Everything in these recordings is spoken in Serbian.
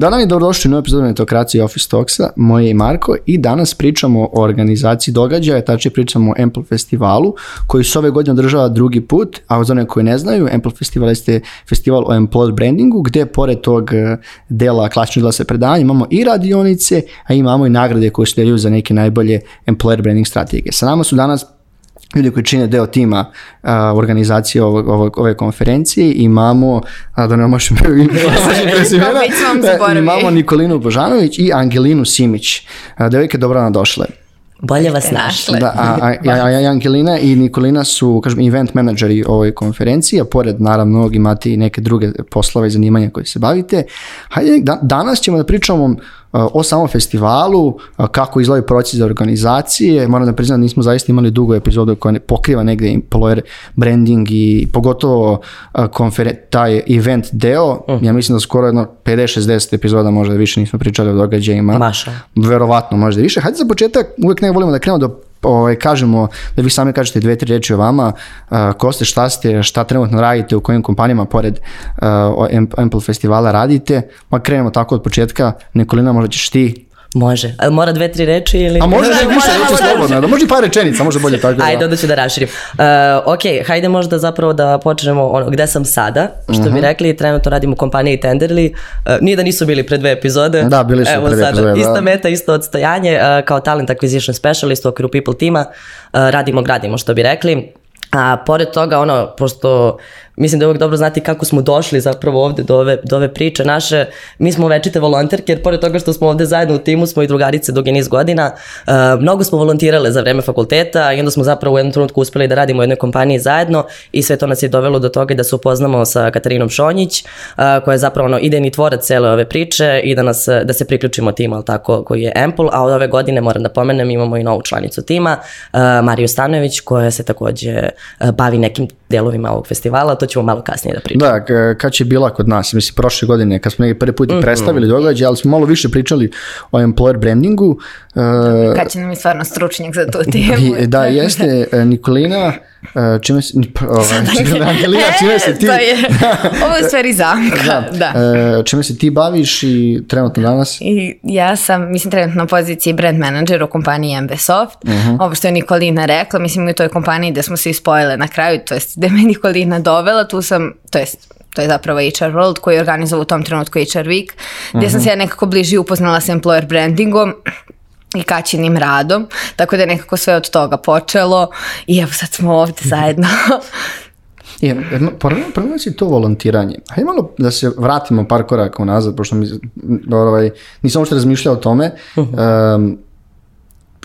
Danas je dobrodošli u novu epizodu Netokracije Office Talksa, moje i Marko i danas pričamo o organizaciji događaja, tačnije pričamo o Ample festivalu koji se ove godine održava drugi put, a za one koji ne znaju, Ample festival jeste festival o employer brandingu gde pored tog e, dela klasičnog dela se predavanja imamo i radionice, a imamo i nagrade koje se deljuju za neke najbolje employer branding strategije. Sa nama su danas ljudi koji čine deo tima a, organizacije ovog, ovog, ove konferencije, imamo, a da ne možem da e, imamo Nikolinu Božanović i Angelinu Simić. A, devojke, dobro nam došle. Bolje vas našle. Da, a, a, a, Angelina i Nikolina su, kažem, event menadžeri ove konferencije, a pored, naravno, mnogi imate i neke druge poslove i zanimanja koje se bavite. Hajde, da, danas ćemo da pričamo Eh, o samom festivalu, eh, kako izgleda proces za organizacije. Moram da priznam, nismo zaista imali dugo epizodu koja ne pokriva negde employer branding i pogotovo eh, konferen taj event deo. Mm. Ja mislim da skoro jedno 50-60 epizoda možda više nismo pričali o događajima. Maša. Verovatno možda više. Hajde za početak, uvek ne volimo da krenemo do ovaj, kažemo, da vi sami kažete dve, tri reči o vama, uh, ko ste, šta ste, šta trenutno radite, u kojim kompanijama pored uh, Ample festivala radite, pa krenemo tako od početka, Nikolina, možda ćeš ti Može. A mora dve, tri reči ili... A može da više reći slobodno, da može i par rečenica, može bolje tako. Da. Ajde, onda ću da raširim. Uh, ok, hajde možda zapravo da počnemo ono, gde sam sada, što uh -huh. bi mhm. rekli, trenutno radim u kompaniji Tenderly. Uh, nije da nisu bili pre dve epizode. Da, bili su Evo, pre dve epizode. Da. Ista meta, isto odstojanje, uh, kao talent acquisition specialist u okviru people tima. Uh, radimo, gradimo, što bi rekli. A pored toga, ono, pošto mislim da je uvek dobro znati kako smo došli zapravo ovde do ove, do ove priče naše. Mi smo večite volonterke, jer pored toga što smo ovde zajedno u timu, smo i drugarice dugi niz godina. Uh, mnogo smo volontirale za vreme fakulteta i onda smo zapravo u jednom trenutku uspeli da radimo u jednoj kompaniji zajedno i sve to nas je dovelo do toga da se upoznamo sa Katarinom Šonjić, uh, koja je zapravo ono, idejni tvorac cele ove priče i da, nas, da se priključimo tima, ali tako, koji je Ample, a od ove godine moram da pomenem, imamo i novu članicu tima, uh, Mariju Stanović, koja se takođe uh, bavi nekim delovima ovog festivala, to ćemo malo kasnije da pričamo. Da, kad će bila kod nas, mislim, prošle godine, kad smo negdje prvi put mm -hmm. predstavili događaj, ali smo malo više pričali o employer brandingu. Uh, kad će nam je stvarno stručnjak za tu temu. I, da, jeste, e, Nikolina, e, čime se, ovaj, čime, da Angelina, čime se ti... to je, ovo je stvari zamka, da. da. Čime se ti baviš i trenutno danas? I ja sam, mislim, trenutno na poziciji brand manager u kompaniji MB Soft. Uh mhm. -huh. Ovo što je Nikolina rekla, mislim, u toj kompaniji gde da smo se ispojile na kraju, to jest gde da me Nikolina dovela, organizovala, tu sam, to jest to je zapravo HR World koji organizovao u tom trenutku HR Week, gdje sam mhm. se ja nekako bliži upoznala sa employer brandingom i kaćinim radom, tako da je nekako sve od toga počelo i evo sad smo ovdje mhm. zajedno. Je, prvo si to volontiranje. Hajde malo da se vratimo par koraka unazad, pošto mi, ovaj, nisam uopšte razmišljao o tome. Uh -huh. um,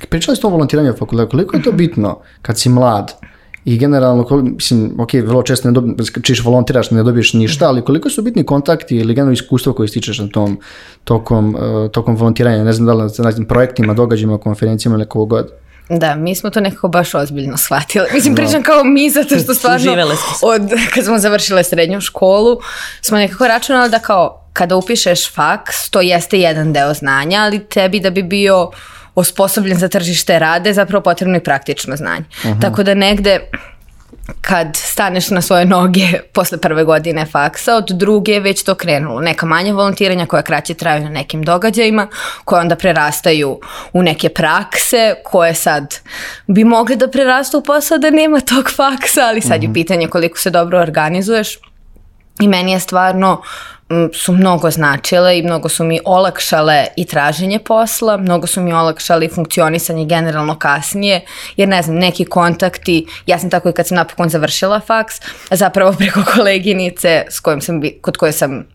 pričali ste o volontiranju u fakultetu, koliko je to bitno kad si mlad? i generalno, koliko, mislim, ok, vrlo često ne dobiješ, čiš volontiraš, ne dobiješ ništa, ali koliko su bitni kontakti ili generalno iskustvo koje stičeš na tom, tokom, uh, tokom volontiranja, ne znam da li na znam, projektima, događajima, konferencijama ili kogo god. Da, mi smo to nekako baš ozbiljno shvatili. Mislim, da. pričam kao mi, zato što stvarno od kad smo završile srednju školu, smo nekako računali da kao kada upišeš faks, to jeste jedan deo znanja, ali tebi da bi bio osposobljen za tržište rade, zapravo potrebno i praktično znanje. Uh mhm. -huh. Tako da negde kad staneš na svoje noge posle prve godine faksa, od druge je već to krenulo. Neka manje volontiranja koja kraće traju na nekim događajima, koje onda prerastaju u neke prakse, koje sad bi mogle da prerastu u posao da nema tog faksa, ali sad mm -hmm. je mhm. pitanje koliko se dobro organizuješ. I meni je stvarno uh, su mnogo značile i mnogo su mi olakšale i traženje posla, mnogo su mi olakšale i funkcionisanje generalno kasnije, jer ne znam, neki kontakti, ja sam tako i kad sam napokon završila faks, zapravo preko koleginice s kojom sam, kod koje sam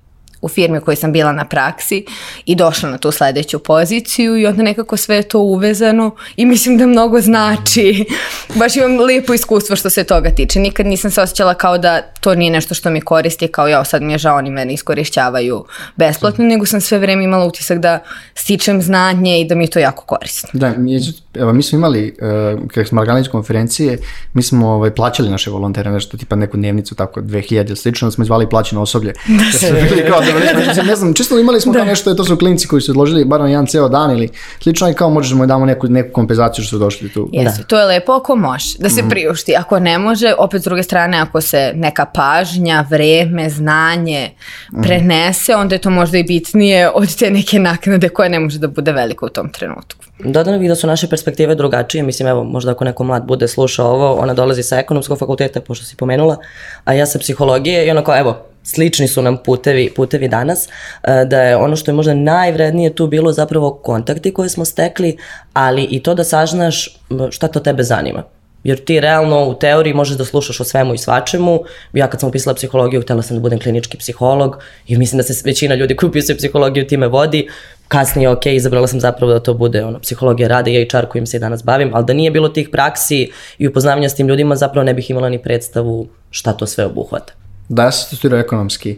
u firmi u kojoj sam bila na praksi i došla na tu sledeću poziciju i onda nekako sve je to uvezano i mislim da mnogo znači. Baš imam lijepo iskustvo što se toga tiče. Nikad nisam se osjećala kao da to nije nešto što mi koristi, kao ja sad mi je žao, oni mene iskorišćavaju besplatno, nego sam sve vreme imala utisak da stičem znanje i da mi je to jako korisno. Da, mi, evo, mi smo imali, uh, e, kada smo organizali konferencije, mi smo ovaj, plaćali naše volontere, nešto tipa neku dnevnicu, tako 2000 slično, smo izvali plaćeno osoblje. Da, da smo bili Da, da. mislim, ne znam, čisto imali smo da. nešto, to su klinici koji su odložili bar jedan ceo dan ili slično i kao možemo da damo neku, neku kompenzaciju što su došli tu. Jeste, da. to je lepo ako može, da se mm. priušti. Ako ne može, opet s druge strane, ako se neka pažnja, vreme, znanje mhm. prenese, onda je to možda i bitnije od te neke naknade koja ne može da bude velika u tom trenutku. Dodano bih da su naše perspektive drugačije, mislim evo možda ako neko mlad bude slušao ovo, ona dolazi sa ekonomskog fakulteta, pošto si pomenula, a ja sa psihologije i ona kao evo, slični su nam putevi, putevi danas, e, da je ono što je možda najvrednije tu bilo zapravo kontakti koje smo stekli, ali i to da saznaš šta to tebe zanima. Jer ti realno u teoriji možeš da slušaš o svemu i svačemu. Ja kad sam upisala psihologiju, htela sam da budem klinički psiholog i mislim da se većina ljudi koji upisuje psihologiju time vodi. Kasnije, ok, izabrala sam zapravo da to bude ono, psihologija rada, ja i čar kojim se i danas bavim, ali da nije bilo tih praksi i upoznavanja s tim ljudima, zapravo ne bih imala ni predstavu šta to sve obuhvata. Dá se to studovat ekonomský.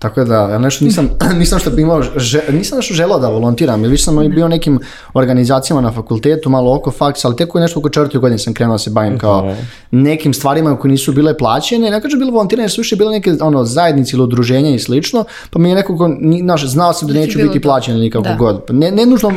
Tako da, ja nešto nisam, nisam što bi imao, že, nisam nešto želao da volontiram, ili više sam mhm. bio nekim organizacijama na fakultetu, malo oko faks, ali tek nešto oko četvrti godine sam krenuo da se bavim kao mhm. nekim stvarima koje nisu bile plaćene, ne kažem bilo volontiranje, su više bile neke ono, zajednice ili udruženja i slično, pa mi je nekako, naš, znao sam da znači neću biti plaćen nikako da. god. Pa ne, ne nužno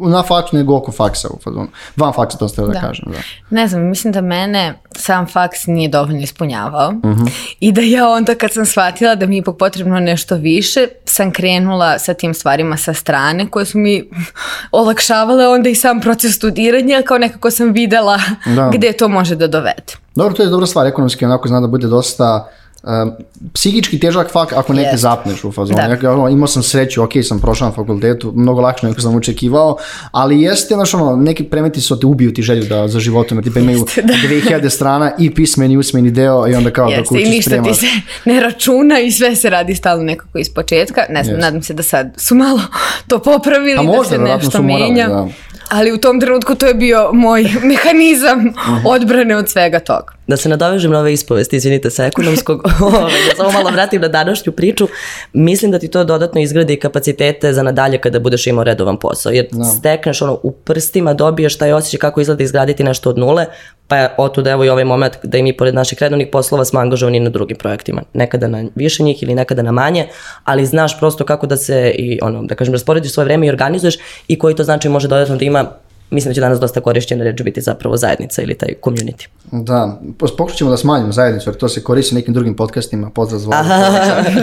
na faksu, nego oko faksa, u fazonu. van faksa to ste da, da kažem. Da. Ne znam, mislim da mene sam faks nije dovoljno ispunjavao uh mhm. -huh. i da ja onda kad sam shvatila da mi je potrebno ono nešto više, sam krenula sa tim stvarima sa strane koje su mi olakšavale onda i sam proces studiranja, kao nekako sam videla da. gde to može da dovede. Dobro, to je dobra stvar, ekonomski onako zna da bude dosta uh, uh, psihički težak fakt ako yes. negde zapneš u fazonu. Da. Ja, ono, imao sam sreću, ok, sam prošao na fakultetu, mnogo lakše nego sam očekivao, ali jeste, znaš, ono, neki premeti su da te ubiju ti želju da, za životom, jer da ti imaju da. 2000 strana i pismeni i usmeni deo i onda kao da jeste, da kući spremaš. I ništa spremaš. ti se ne računa i sve se radi stalno nekako iz početka. Ne znam, yes. nadam se da sad su malo to popravili, A pa možda, da se nešto menja. da. Ali u tom trenutku to je bio moj mehanizam mhm. odbrane od svega toga. Da se nadovežem na ove ispovesti, izvinite, sa ekonomskog, ovaj, da samo malo vratim na današnju priču, mislim da ti to dodatno izgradi kapacitete za nadalje kada budeš imao redovan posao, jer no. Da. stekneš ono u prstima, dobiješ taj osjećaj kako izgleda izgraditi nešto od nule, pa je otud evo i ovaj moment da i mi pored naših redovnih poslova smo angažovani na drugim projektima, nekada na više njih ili nekada na manje, ali znaš prosto kako da se i ono, da kažem, rasporediš svoje vreme i organizuješ i koji to znači može dodatno da ima mislim da će danas dosta korišćena reč biti zapravo zajednica ili taj community. Da, pokušat ćemo da smanjimo zajednicu, jer to se koristi nekim drugim podcastima, pozdrav zvali.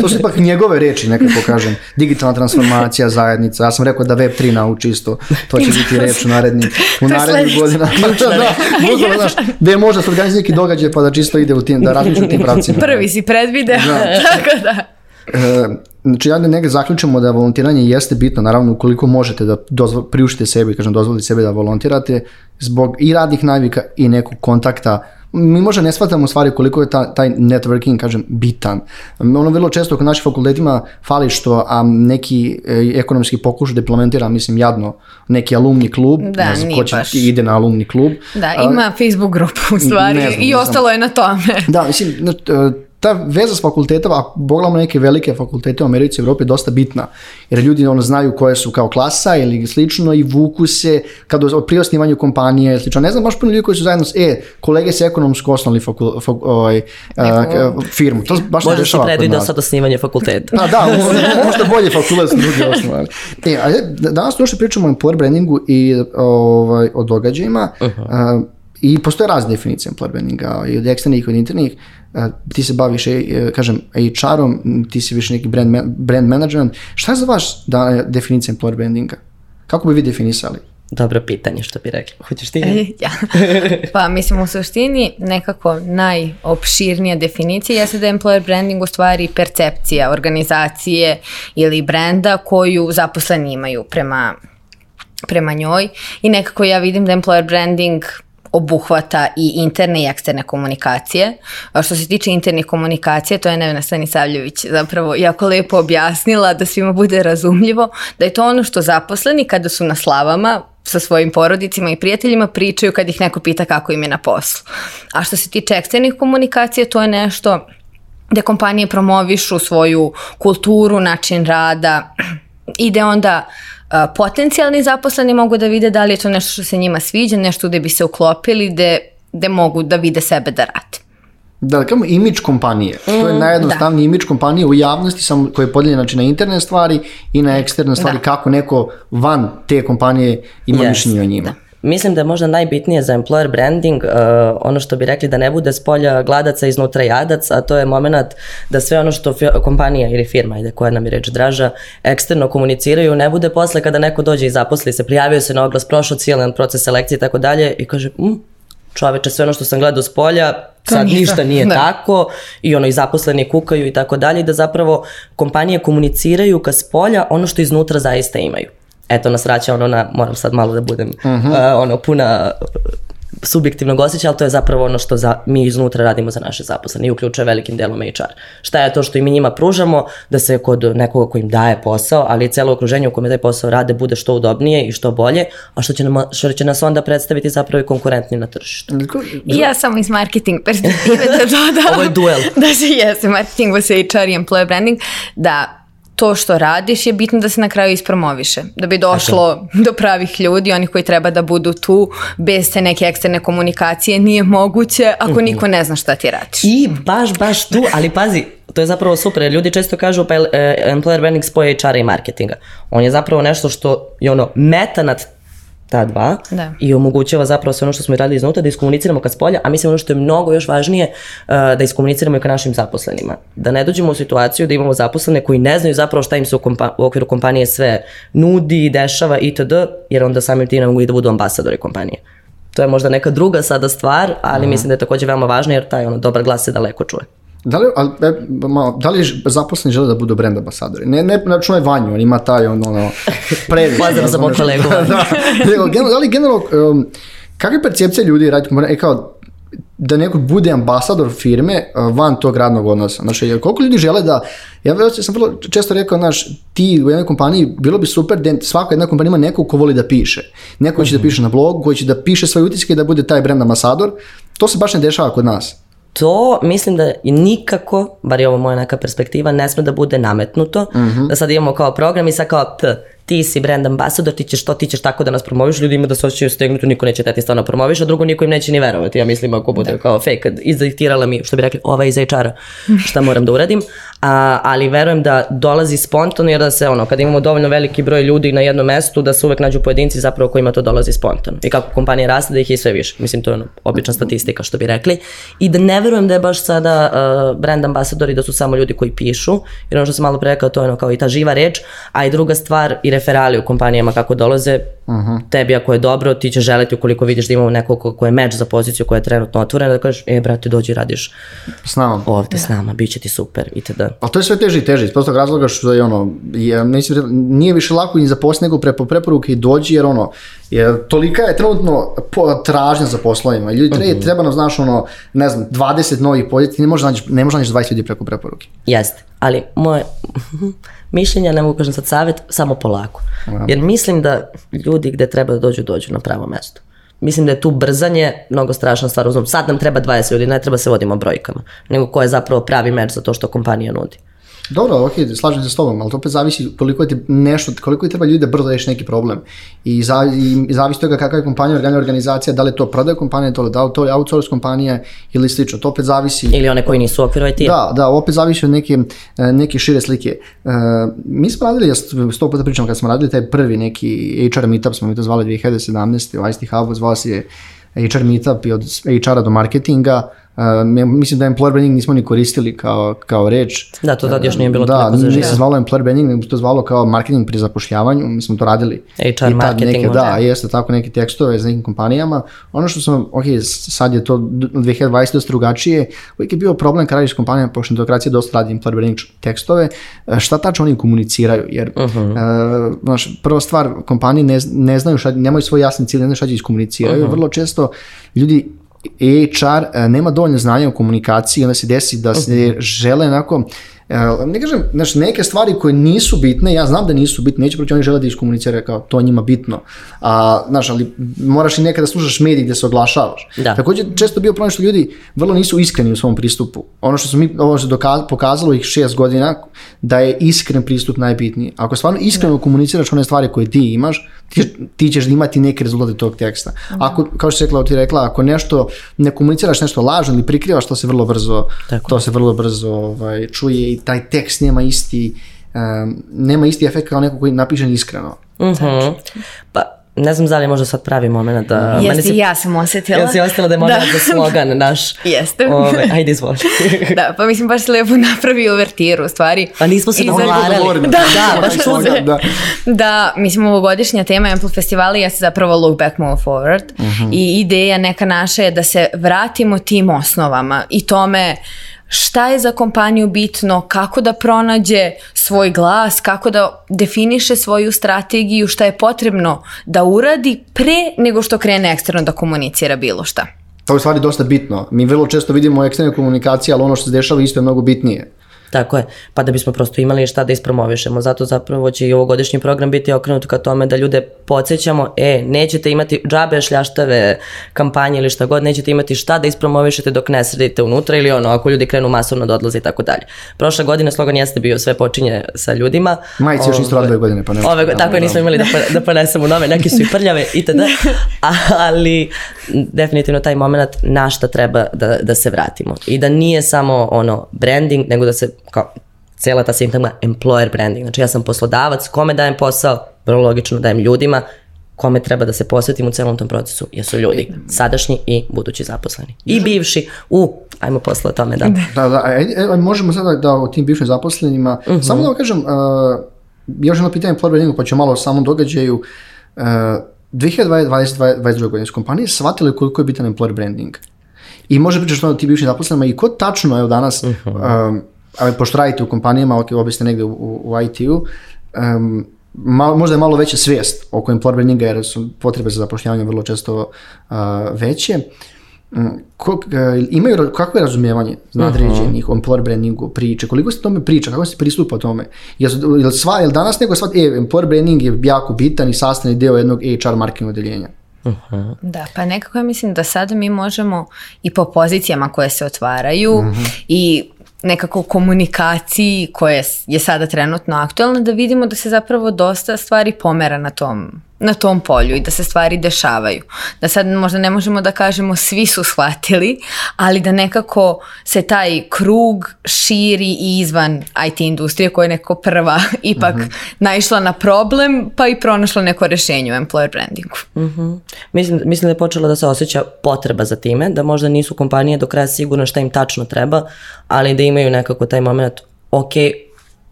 To su ipak njegove reči, nekako kažem. Digitalna transformacija, zajednica. Ja sam rekao da Web3 nauči isto. To će biti reč u narednim, u narednim godinama. da, da, bukvalno, znaš, gde možda se organizuje neki događaj pa da čisto ide u tim, da razmišlja u tim pravcima. Prvi si predvideo, da. tako da. E, Znači, ja da nega zaključimo da volontiranje jeste bitno, naravno, ukoliko možete da dozvo, priuštite sebi, kažem, dozvolite sebi da volontirate, zbog i radnih navika i nekog kontakta. Mi možda ne shvatamo stvari koliko je ta, taj networking, kažem, bitan. Ono vrlo često kod naših fakultetima fali što a, neki e, ekonomski pokušaj da implementira, mislim, jadno, neki alumni klub, da, ne znam ko će, baš. ide na alumni klub. Da, ima a, Facebook grupu u stvari znam, i ostalo je na tome. Da, mislim, ta veza s fakultetom, a pogledamo neke velike fakultete u Americi i Evropi, je dosta bitna. Jer ljudi ono, znaju koje su kao klasa ili slično i vuku se kad od pri osnivanju kompanije slično. Ne znam baš puno ljudi koji su zajedno s, e, kolege se ekonomsko osnovali fakul, fak, ovaj, a, firmu. To baš Može se predvidao sad osnivanje fakulteta. A, da, možda bolje fakultet su drugi osnovali. E, a e, danas došli pričamo o employer brandingu i ovaj, o događajima. Uh -huh. a, I postoje razne definicije employer i od eksternih i od internih. E, ti se baviš, e, kažem, HR-om, ti si više neki brand, brand management. Šta je za vaš da, e, definicija employer brandinga? Kako bi vi definisali? Dobro pitanje što bi rekli. Hoćeš ti? ja. Pa mislim u suštini nekako najopširnija definicija jeste da je employer branding u stvari percepcija organizacije ili brenda koju zaposleni imaju prema, prema njoj i nekako ja vidim da employer branding obuhvata i interne i eksterne komunikacije. A što se tiče internih komunikacije, to je Nevena Savljević zapravo jako lepo objasnila da svima bude razumljivo, da je to ono što zaposleni kada su na slavama sa svojim porodicima i prijateljima pričaju kad ih neko pita kako im je na poslu. A što se tiče eksternih komunikacija, to je nešto gde kompanije promovišu svoju kulturu, način rada i gde onda uh, potencijalni zaposleni mogu da vide da li je to nešto što se njima sviđa, nešto gde bi se uklopili, gde, gde mogu da vide sebe da rade. Da, da kažemo imidž kompanije. Mm, to je mm, najjednostavniji da. imidž kompanije u javnosti sam, koji je podeljen znači, na interne stvari i na eksterne stvari, da. kako neko van te kompanije ima yes, mišljenje o njima. Da. Mislim da je možda najbitnije za employer branding uh, ono što bi rekli da ne bude spolja gladaca iznutra jadac, a to je moment da sve ono što kompanija ili firma, ide koja nam je reč draža, eksterno komuniciraju, ne bude posle kada neko dođe i zaposli se, prijavio se na oglas, prošao cijelan proces selekcije i tako dalje i kaže, mm, čoveče, sve ono što sam gledao spolja, sad ništa, ništa nije da. tako i ono i zaposleni kukaju i tako dalje, da zapravo kompanije komuniciraju ka s polja ono što iznutra zaista imaju eto nas vraća ono na, moram sad malo da budem uh -huh. uh, ono puna e, subjektivnog osjećaja, ali to je zapravo ono što za, mi iznutra radimo za naše zaposlene i uključuje velikim delom HR. Šta je to što i mi njima pružamo, da se kod nekoga ko im daje posao, ali i celo okruženje u kome taj posao rade bude što udobnije i što bolje, a što će, nam, što će nas onda predstaviti zapravo i konkurentni na tržištu. I ja samo iz marketing perspektive da dodam. Ovo je duel. da se jeste, marketing, se HR i employer branding, da to što radiš je bitno da se na kraju ispromoviše, da bi e, da. došlo Eto. do pravih ljudi, onih koji treba da budu tu bez te neke eksterne komunikacije nije moguće ako mhm. niko ne zna šta ti radiš. I baš, baš tu, ali pazi, to je zapravo super, ljudi često kažu pa e, employer branding spoje HR i marketinga. On je zapravo nešto što je ono meta nad ta dva da. i omogućava zapravo sve ono što smo radili iznutra da iskomuniciramo kad spolja, a mislim ono što je mnogo još važnije uh, da iskomuniciramo i ka našim zaposlenima. Da ne dođemo u situaciju da imamo zaposlene koji ne znaju zapravo šta im se u, kompa u okviru kompanije sve nudi, dešava itd. jer onda samim tim ne mogu i da budu ambasadori kompanije. To je možda neka druga sada stvar, ali Aha. Mhm. mislim da je takođe veoma važno jer taj ono, dobar glas se daleko čuje. Da li, ali, e, malo, da li zaposleni žele da budu brand ambasadori? Ne, ne računaj Vanju, on ima taj on, ono, previše. Pozdrav za Boča Lego. da, da li generalno, um, kakva je percepcija ljudi raditi, e, kao, da neko bude ambasador firme uh, van tog radnog odnosa. Znači, koliko ljudi žele da, ja već sam vrlo često rekao, znaš, ti u jednoj kompaniji bilo bi super da svaka jedna kompanija ima nekog ko voli da piše. Neko mm -hmm. će da mhm. piše na blogu, koji će da piše svoje utiske i da bude taj brand ambasador. To se baš ne dešava kod nas to mislim da nikako, bar je ovo moja neka perspektiva, ne sme da bude nametnuto. Mm -hmm. Da sad imamo kao program i sad kao t, ti si brand ambasador, ti ćeš to, ti ćeš tako da nas promoviš, ljudi ima da se osjećaju stegnuti, niko neće da ti stvarno promoviš, a drugo niko im neće ni verovati, ja mislim ako bude da. kao fake, izdiktirala mi, što bi rekli, ova iz HR-a, šta moram da uradim, a, ali verujem da dolazi spontano jer da se ono, kada imamo dovoljno veliki broj ljudi na jednom mestu, da se uvek nađu pojedinci zapravo kojima to dolazi spontano. I kako kompanije raste, da ih je sve više. Mislim, to je ono, obična statistika što bi rekli. I da ne verujem da je baš sada uh, brand ambasadori da su samo ljudi koji pišu, jer ono što sam malo pre rekao, to je ono kao i ta živa reč, a i druga stvar i referali u kompanijama kako dolaze, Uh mhm. -huh. Tebi ako je dobro, ti će želeti ukoliko vidiš da imamo nekog ko, je meč za poziciju koja je trenutno otvorena, da kažeš, e brate, dođi radiš s nama. ovde da. s nama, bit će ti super, i da. A to je sve teže i teže, iz prostog razloga što je ono, je, mislim, nije više lako ni zaposliti nego prepo preporuke i dođi, jer ono, je, tolika je trenutno po, tražnja za poslovima. Ljudi, tre, uh mhm. -huh. treba nam, znaš, ono, ne znam, 20 novih pozicija, ne možeš naći, ne možeš naći 20 ljudi preko preporuke. Jeste, ali moje mišljenja, ne mogu kažem sad savjet, samo polako. Jer mislim da ljudi gde treba da dođu, dođu na pravo mesto. Mislim da je tu brzanje mnogo strašna stvar. Uzmem, sad nam treba 20 ljudi, ne treba se vodimo brojkama. Nego ko je zapravo pravi meč za to što kompanija nudi. Dobro, ok, slažem se s tobom, ali to opet zavisi koliko ti nešto, koliko je treba ljudi da brzo reši neki problem. I, za, i zavisi toga kakva je kompanija, organ organizacija, da li je to prodaje kompanija, to li da li to je outsource kompanija ili slično. To opet zavisi... Ili one koji nisu u okviru IT. Da, da, opet zavisi od neke, eh, neke šire slike. Uh, mi smo radili, ja sto puta pričam, kad smo radili taj prvi neki HR meetup, smo mi to zvali 2017. u ICT Hubu, zvao se je HR meetup i od HR-a do marketinga, Uh, mislim da employer branding nismo ni koristili kao, kao reč. Da, to tad još nije bilo da, toliko zaživljeno. Da, nije se zvalo employer branding, nego se to zvalo kao marketing pri zapošljavanju, mi smo to radili. HR marketing. Neke, da, jeste tako neke tekstove za nekim kompanijama. Ono što sam, ok, sad je to 2020 dosta drugačije, uvijek je bio problem kada radiš kompanijama, pošto demokracija dosta radi employer branding tekstove, e, šta tačno oni komuniciraju, jer uh -huh. uh, znaš, prva stvar, kompanije ne, ne znaju šta, nemaju svoj jasni cilj, ne znaju šta će iskomuniciraju, uh mhm. -huh. vrlo često ljudi E HR e, nema dovoljno znanja u komunikaciji i onda se desi da se mhm. žele onako ne kažem, znaš, neke stvari koje nisu bitne, ja znam da nisu bitne, neće proći, oni žele da iskomuniciraju kao to njima bitno. A, znaš, ali moraš i nekada slušaš mediji gde se oglašavaš. Da. Takođe, često bio problem što ljudi vrlo nisu iskreni u svom pristupu. Ono što mi, ovo se dokaz, pokazalo ih šest godina, da je iskren pristup najbitniji. Ako stvarno iskreno da. komuniciraš one stvari koje ti imaš, ti, ti ćeš imati neke rezultate tog teksta. Da. Ako, kao što si rekla, ti rekla, ako nešto ne komuniciraš nešto lažno ili prikrivaš, to se vrlo brzo, Tako. to se vrlo brzo ovaj, čuje i taj tekst nema isti, um, nema isti efekt kao neko koji je napišen iskreno. Mm -hmm. Pa ne znam da li je možda sad pravi moment da... Jeste, mene si, ja sam osetila. Jel si osjetila da je moment da. za slogan naš? Jeste. Ove, ajde izvoli. da, pa mislim baš lepo napravi uvertiru u stvari. Pa nismo se dogovarali. Da, da, da, baš slogan, da. Da, mislim ovogodišnja tema Ample festivala je zapravo Look Back Move Forward uh mhm. -huh. i ideja neka naša je da se vratimo tim osnovama i tome šta je za kompaniju bitno, kako da pronađe svoj glas, kako da definiše svoju strategiju, šta je potrebno da uradi pre nego što krene eksterno da komunicira bilo šta. To je u stvari dosta bitno. Mi vrlo često vidimo eksterne komunikacije, ali ono što se dešava isto je mnogo bitnije. Tako je, pa da bismo prosto imali šta da ispromovišemo. Zato zapravo će i ovogodišnji program biti okrenut ka tome da ljude podsjećamo, e, nećete imati džabe šljaštave kampanje ili šta god, nećete imati šta da ispromovišete dok ne sredite unutra ili ono, ako ljudi krenu masovno da odlaze i tako dalje. Prošla godina slogan jeste bio sve počinje sa ljudima. Majice još nisu radile godine, pa ne. Ove, da, tako je, nismo da. imali da, da ponesemo nove, neke su i prljave itd. Da. Da. Ali definitivno taj moment na šta treba da, da se vratimo. I da nije samo ono branding, nego da se kao cela ta sintagma employer branding. Znači ja sam poslodavac, kome dajem posao? Vrlo logično dajem ljudima, kome treba da se posvetim u celom tom procesu jesu ljudi, sadašnji i budući zaposleni. I bivši u, ajmo posle o tome da. Da, da, da e, e, e, možemo sada da o tim bivšim zaposlenima, uh mhm. -huh. samo da vam kažem, uh, još jedno pitanje Flor Brandingu, pa ću malo o samom događaju. Uh, 2022. godine su kompanije shvatile koliko je bitan employer branding. I možda pričati što ti bivšim zaposlenima i ko tačno, evo danas, uh -huh. um, ali pošto radite u kompanijama, ok, obi ste negde u, u IT-u, um, malo, možda je malo veća svijest oko employer brandinga jer su potrebe za zapošljavanje vrlo često uh, veće. Mm, Ko, uh, e, imaju, kako je razumijevanje nadređenih o employer brandingu, priče, koliko se tome priča, kako se pristupa tome? Jel, jel, sva, jel danas nego sva, e, employer branding je jako bitan i sastavni deo jednog HR marketing odeljenja? Aha. Da, pa nekako ja mislim da sada mi možemo i po pozicijama koje se otvaraju uh mhm. -huh. i nekako komunikaciji koja je sada trenutno aktualna, da vidimo da se zapravo dosta stvari pomera na tom na tom polju i da se stvari dešavaju. Da sad možda ne možemo da kažemo svi su shvatili, ali da nekako se taj krug širi i izvan IT industrije koja je neko prva ipak mm -hmm. naišla na problem pa i pronašla neko rešenje u employer brandingu. Mm -hmm. mislim, mislim da je počela da se osjeća potreba za time, da možda nisu kompanije do kraja sigurne šta im tačno treba, ali da imaju nekako taj moment ok,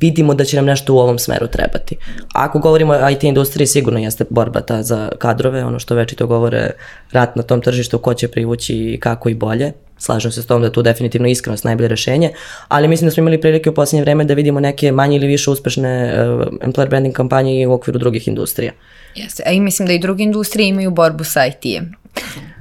vidimo da će nam nešto u ovom smeru trebati. Ako govorimo o IT industriji, sigurno jeste borba ta za kadrove, ono što već i to govore rat na tom tržištu, ko će privući i kako i bolje. Slažem se s tom da tu definitivno iskrenost najbolje rešenje, ali mislim da smo imali prilike u poslednje vreme da vidimo neke manje ili više uspešne uh, employer branding kampanje i u okviru drugih industrija. Jeste, a i mislim da i druge industrije imaju borbu sa IT-em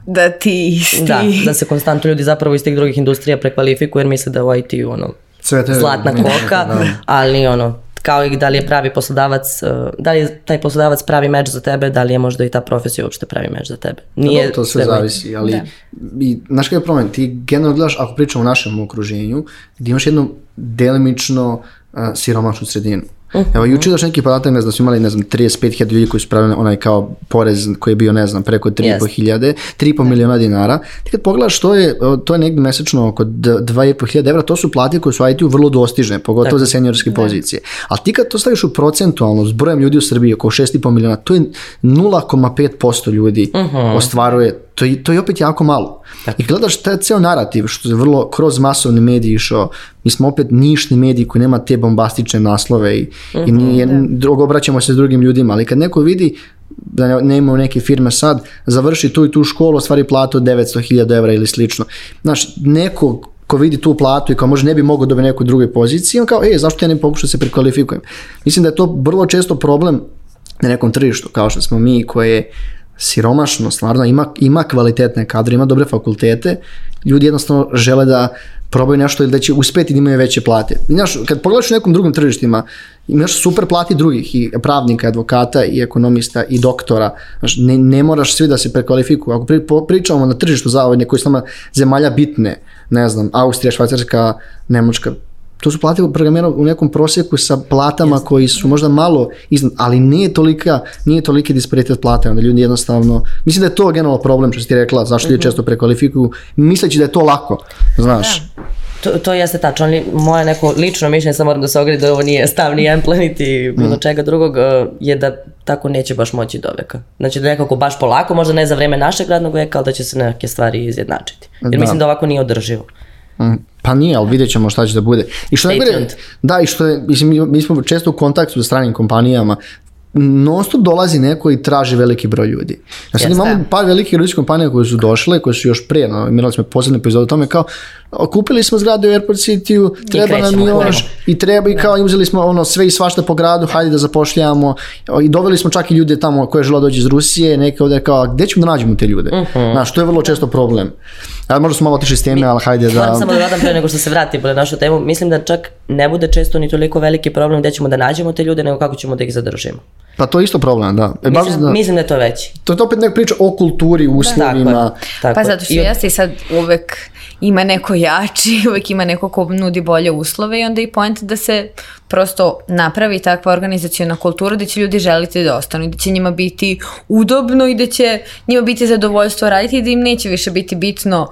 da ti da, isti... Da, da se konstantno ljudi zapravo iz tih drugih industrija prekvalifikuju jer misle da u IT-u ono, Cvete, zlatna koka, da. ali ono, kao i da li je pravi poslodavac, e, da li je taj poslodavac pravi meč za tebe, da li je možda i ta profesija uopšte pravi meč za tebe. Da, Nije da, to sve zavisi, ali da. i, znaš kada je problem, ti generalno gledaš, ako pričamo o našem okruženju, gde imaš jednu delimično uh, siromašnu sredinu. Uh -huh. Evo, mhm. juče došao neki podatak, ne znam, da su imali, ne znam, 35.000 ljudi koji su pravili onaj kao porez koji je bio, ne znam, preko 3.500, 3,5 da. miliona dinara. Ti kad pogledaš to je, to je negde mesečno oko 2.500 evra, to su plate koje su IT-u vrlo dostižne, pogotovo Tako. za seniorske da. pozicije. A ti kad to staviš u procentualno s brojem ljudi u Srbiji, oko 6,5 miliona, to je 0,5% ljudi uh mhm. -huh. ostvaruje To je, to je opet jako malo. I gledaš taj ceo narativ što je vrlo kroz masovne medije išao, mi smo opet nišni mediji koji nema te bombastične naslove i, mm -hmm, i nije, mhm. da. drugo obraćamo se s drugim ljudima, ali kad neko vidi da ne imaju neke firme sad, završi tu i tu školu, ostvari platu 900.000 evra ili slično. Znaš, neko ko vidi tu platu i ko može ne bi mogao dobiti neku drugoj poziciji, on kao, ej, zašto ja ne pokušam da se prekvalifikujem? Mislim da je to vrlo često problem na nekom tržištu, kao što smo mi, koje siromašno, stvarno ima, ima kvalitetne kadre, ima dobre fakultete, ljudi jednostavno žele da probaju nešto ili da će uspeti da imaju veće plate. Znaš, kad pogledaš u nekom drugom tržištima, imaš super plati drugih, i pravnika, advokata, i ekonomista, i doktora. Znaš, ne, ne moraš svi da se prekvalifikuju. Ako pri, po, pričamo na tržištu zavodnje koji su nama zemalja bitne, ne znam, Austrija, Švajcarska, Nemačka, to su plate programera u nekom proseku sa platama Jeste. koji su možda malo iznad, ali nije tolika, nije toliki disparitet plate, onda ljudi jednostavno, mislim da je to generalno problem što si ti rekla, zašto ljudi mhm. često prekvalifikuju, misleći da je to lako, znaš. Da. To, to jeste tačno, ali moje neko lično mišljenje, samo moram da se ogredi da ovo nije stav ni Ample, niti bilo mm. čega drugog, e, je da tako neće baš moći do veka. Znači da nekako baš polako, možda ne za vreme našeg radnog veka, ali da će se neke stvari izjednačiti. Jer da. mislim da ovako nije održivo. Mm, pa nije, ali vidjet ćemo šta će da bude. I što najgore, da, i što je, mislim, mi smo često u kontaktu sa stranim kompanijama, non stop dolazi neko i traži veliki broj ljudi. Znači, yes, imamo par velikih ljudi kompanija koje su došle, koje su još prije, no, imali smo posebne epizode o tome kao, kupili smo zgradu u Airport City-u, treba nam još i treba i da. kao i uzeli smo ono sve i svašta po gradu, hajde da zapošljavamo i doveli smo čak i ljude tamo koje žele da dođe iz Rusije, neke ovde kao, gde ćemo da nađemo te ljude? Uh mhm. -huh. Znaš, to je vrlo često problem. A možda smo malo otišli s teme, ali hajde da... samo da dodam pre nego što se vrati na našu temu, mislim da čak ne bude često ni toliko veliki problem gde ćemo da nađemo te ljude, nego kako ćemo da ih zadržimo. Pa to je isto problem, da. E, mislim, da. mislim da je to veći. To je opet neka priča o kulturi, da, uslovima. Da, pa zato što jeste i sad uvek ima neko jači, uvek ima neko ko nudi bolje uslove i onda i point da se prosto napravi takva organizacijona kultura da će ljudi želiti da ostanu i da će njima biti udobno i da će njima biti zadovoljstvo raditi i da im neće više biti bitno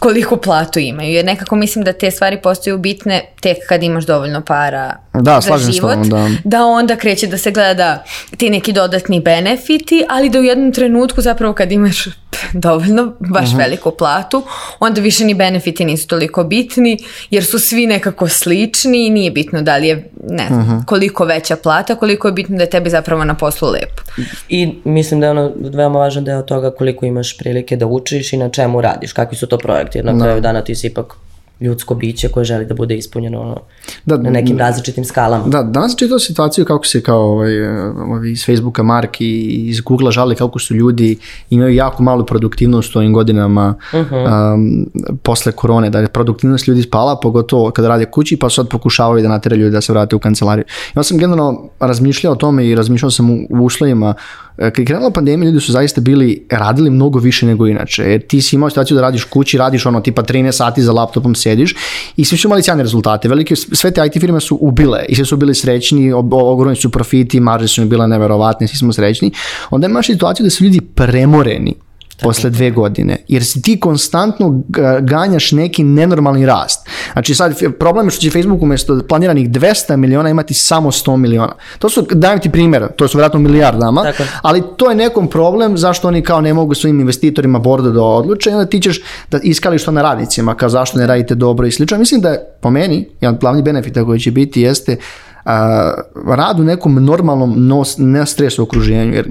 koliko platu imaju. Jer nekako mislim da te stvari postaju bitne tek kad imaš dovoljno para da, slažem život, s tobom, da. da onda kreće da se gleda ti neki dodatni benefiti, ali da u jednom trenutku zapravo kad imaš dovoljno, baš uh mhm. -huh. veliku platu, onda više ni benefiti nisu toliko bitni, jer su svi nekako slični i nije bitno da li je ne znam, uh mhm. -huh. koliko veća plata, koliko je bitno da je tebi zapravo na poslu lepo. I mislim da je ono veoma važan deo toga koliko imaš prilike da učiš i na čemu radiš, kakvi su to projekti, jer na da. kraju dana ti si ipak ljudsko biće koje želi da bude ispunjeno ono, da, na nekim različitim skalama. Da, danas čitao situaciju kako se kao ovaj, ovaj, iz Facebooka Mark i iz Googlea a žali kako su ljudi imaju jako malu produktivnost u ovim godinama uh -huh. um, posle korone, da je produktivnost ljudi spala, pogotovo kada rade kući, pa sad pokušavaju da natire ljudi da se vrate u kancelariju. Ja sam generalno razmišljao o tome i razmišljao sam u, u uslovima E, kad je krenula pandemija, ljudi su zaista bili, radili mnogo više nego inače. Jer ti si imao situaciju da radiš kući, radiš ono tipa 13 sati za laptopom sediš i svi su imali sjajne rezultate. Velike, sve te IT firme su ubile i svi su bili srećni, ogromni su profiti, marže su im bile neverovatne, svi smo srećni. Onda imaš situaciju da su ljudi premoreni posle dve godine. Jer si ti konstantno ganjaš neki nenormalni rast. Znači sad problem je što će Facebook umesto planiranih 200 miliona imati samo 100 miliona. To su, dajem ti primjer, to su vjerojatno milijardama, Tako. ali to je nekom problem zašto oni kao ne mogu svojim investitorima borda da odluče i onda ti ćeš da iskališ to na radnicima, kao zašto ne radite dobro i slično. Mislim da je po meni, jedan glavni benefita koji će biti jeste a, rad u nekom normalnom no, ne stresu okruženju, jer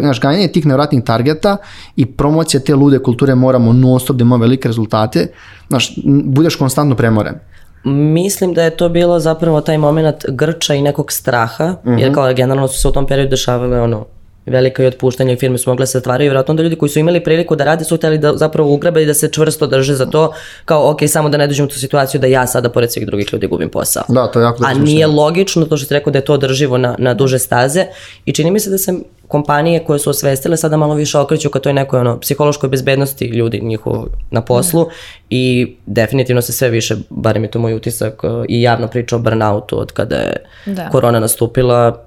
znaš, ganjanje tih nevratnih targeta i promocija te lude kulture moramo non stop da imamo velike rezultate, znaš, budeš konstantno premoren. Mislim da je to bilo zapravo taj moment grča i nekog straha, mm -hmm. jer mhm. kao generalno su se u tom periodu dešavale ono velika i otpuštanja i firme su mogle da se zatvaraju, vjerojatno da ljudi koji su imali priliku da rade su hteli da zapravo ugrabe i da se čvrsto drže za to, kao ok, samo da ne dođem u tu situaciju da ja sada pored svih drugih ljudi gubim posao. Da, to je jako A nije logično to što ste rekao da je to održivo na, na duže staze i čini mi se da se kompanije koje su osvestile sada malo više okreću ka toj nekoj ono, psihološkoj bezbednosti ljudi njihovo na poslu i definitivno se sve više, barem je to moj utisak, i javno priča o burnoutu od kada je da. korona nastupila,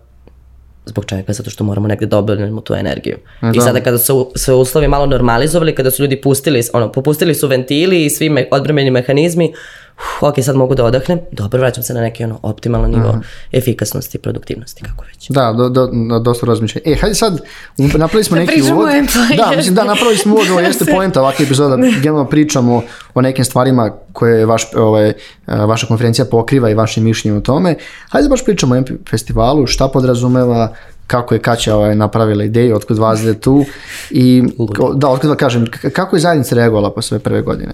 Zbog čega? Zato što moramo negde da tu energiju. Da. I sada kada su se uslovi malo normalizovali, kada su ljudi pustili, ono, popustili su ventili i svi me, odbremeni mehanizmi, ok, sad mogu da odahnem, dobro, vraćam se na neki ono optimalno nivo Aha. Mhm. efikasnosti i produktivnosti, kako već. Da, do, do, do dosta razmišljam. E, hajde sad, napravili smo da neki da uvod. Da, mislim, da, napravili smo uvod, ovo jeste da poenta ovakve epizoda, da generalno pričamo o nekim stvarima koje je vaš, ovaj, vaša konferencija pokriva i vaše mišljenje o tome. Hajde baš pričamo o festivalu, šta podrazumeva, kako je Kaća ovaj, napravila ideju, otkud vas je tu i da, otkud da kažem, kako je zajednica reagovala posle prve godine?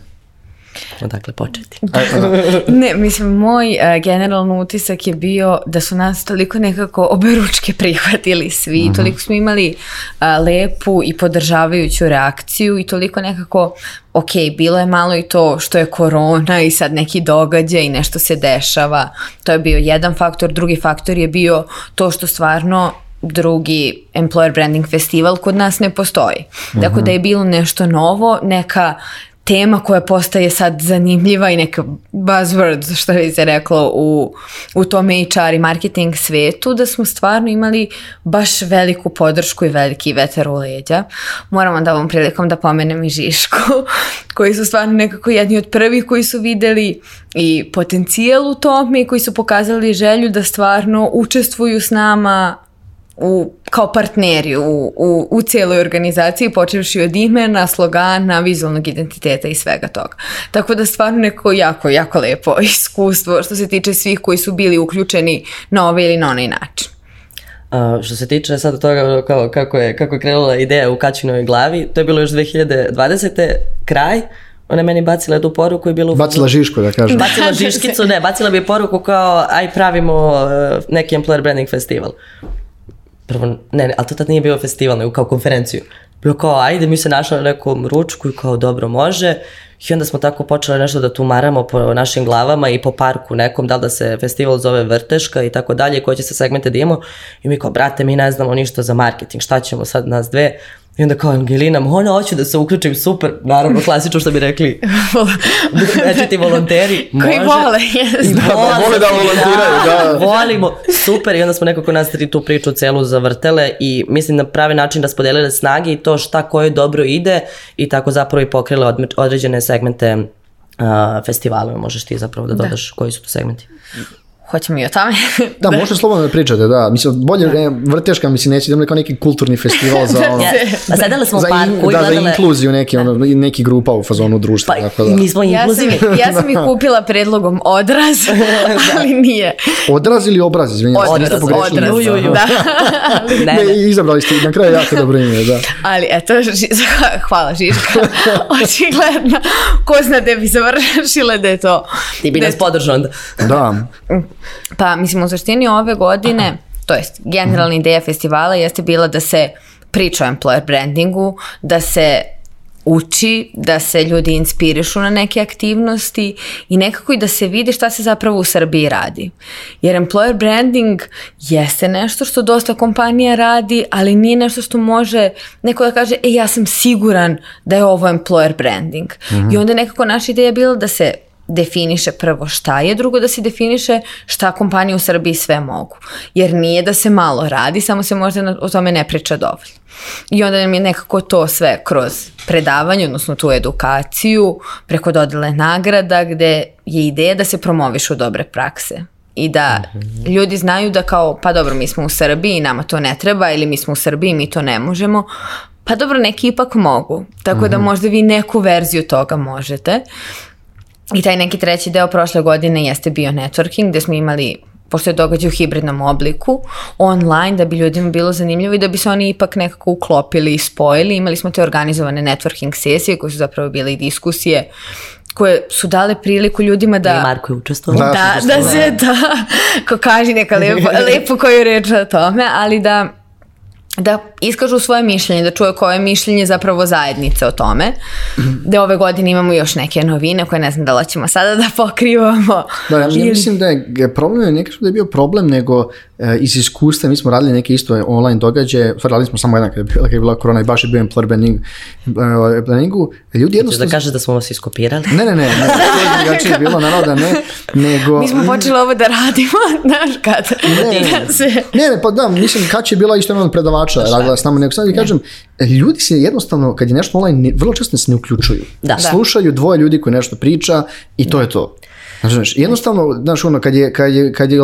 Odakle početi? Da. ne, mislim, moj uh, e, generalno utisak je bio da su nas toliko nekako oberučke prihvatili svi, mm -hmm. toliko smo imali uh, lepu i podržavajuću reakciju i toliko nekako ok, bilo je malo i to što je korona i sad neki događaj i nešto se dešava. To je bio jedan faktor, drugi faktor je bio to što stvarno drugi employer branding festival kod nas ne postoji. Tako dakle, da je bilo nešto novo, neka tema koja postaje sad zanimljiva i neka buzzword, što bi se reklo u, u tom HR i marketing svetu, da smo stvarno imali baš veliku podršku i veliki veter u leđa. Moramo da ovom prilikom da pomenem i Žišku, koji su stvarno nekako jedni od prvih koji su videli i potencijal u tome i koji su pokazali želju da stvarno učestvuju s nama u, kao partneri u, u, u cijeloj organizaciji, počevši od imena, slogana, vizualnog identiteta i svega toga. Tako da stvarno neko jako, jako lepo iskustvo što se tiče svih koji su bili uključeni na ovaj ili na onaj način. A, što se tiče sad toga kao, kako, je, kako je krenula ideja u Kaćinoj glavi, to je bilo još 2020. kraj, ona je meni bacila tu poruku i bilo... Bacila Žišku, da kažem. Bacila Žiškicu, ne, bacila bi poruku kao aj pravimo e, neki employer branding festival prvo, ne, ne, ali to tad nije bio festival, nego kao konferenciju. Bilo kao, ajde, mi se našli na nekom ručku i kao, dobro, može. I onda smo tako počeli nešto da tumaramo po našim glavama i po parku nekom, da li da se festival zove Vrteška i tako dalje, koje će se segmente da imamo. I mi kao, brate, mi ne znamo ništa za marketing, šta ćemo sad nas dve? I onda kao Angelina, ona hoću da se uključim, super, naravno klasično što bi rekli, znači ti volonteri, može. Koji vole, yes. I da, da, vole da volontiraju, da. Volimo, super, i onda smo nekako nas tri tu priču celu zavrtele i mislim na pravi način raspodelile snage i to šta koje dobro ide i tako zapravo i pokrile određene segmente uh, festivala, možeš ti zapravo da, da. dodaš da. koji su tu segmenti hoćemo i o tome. da, možete slobodno da pričate, da. Mislim, bolje da. vrteška, mislim, neće da idemo kao neki kulturni festival za da, ono... yes. Pa da. sedele smo u parku da, za inkluziju neki, ono, neki grupa u fazonu društva. Pa, tako da. mi smo inkluzivni. Ja sam, ja sam ih kupila predlogom odraz, ali nije. Odraz ili obraz, izvinjam. Odraz, odraz. odraz. Ju, ju, ju. Da. ne, ne. ne, izabrali ste na kraju jako dobro ime, da. Ali, eto, ži, hvala Žiška. Očigledno, ko zna da bi završila da je to... Ti bi nas podržao onda. Da. Mm. Pa, mislim, u suštini ove godine, Aha. to jest generalna mhm. ideja festivala jeste bila da se priča o employer brandingu, da se uči, da se ljudi inspirišu na neke aktivnosti i nekako i da se vidi šta se zapravo u Srbiji radi. Jer employer branding jeste nešto što dosta kompanija radi, ali nije nešto što može neko da kaže, e ja sam siguran da je ovo employer branding. Mm -hmm. I onda nekako naša ideja je bila da se definiše prvo šta je, drugo da se definiše šta kompanije u Srbiji sve mogu. Jer nije da se malo radi, samo se možda o tome ne priča dovoljno. I onda nam je nekako to sve kroz predavanje, odnosno tu edukaciju, preko dodele nagrada, gde je ideja da se promovišu dobre prakse i da mhm. ljudi znaju da kao pa dobro mi smo u Srbiji nama to ne treba ili mi smo u Srbiji mi to ne možemo pa dobro neki ipak mogu tako da mhm. možda vi neku verziju toga možete I taj neki treći deo prošle godine jeste bio networking, gde smo imali pošto je događaj u hibridnom obliku, online, da bi ljudima bilo zanimljivo i da bi se oni ipak nekako uklopili i spojili. Imali smo te organizovane networking sesije koje su zapravo bile i diskusije koje su dale priliku ljudima da... I Marko je učestvovao. Da da, da, da, da se, da, ko kaže neka lepo, lepo koju reč o tome, ali da da iskažu svoje mišljenje, da čuje koje je mišljenje zapravo zajednice o tome. Mhm. Da ove godine imamo još neke novine koje ne znam da li ćemo sada da pokrivamo. Da, ja, ja mislim da je problem, ne kažem da je bio problem, nego E, iz iskustva, mi smo radili neke isto online događaje, stvari radili smo samo jedan kada je bila, kada je bila korona i baš je bio employer branding, uh, e, brandingu, ljudi da jednostavno... Da kažeš da smo vas iskopirali? Ne, ne, ne, ne, drugačije je bilo, naravno da ne, nego... Mi smo počeli ovo da radimo, znaš kad? Ne, da ne, ne, ne, pa da, mislim, kad je bila isto jedan od predavača, da. radila s nama, nego sad i kažem, ljudi se jednostavno, kad je nešto online, vrlo često se ne uključuju. Da, Slušaju dvoje ljudi koji nešto priča i to je to. Znaš, jednostavno, znaš, ono, kad je, kad je, kad je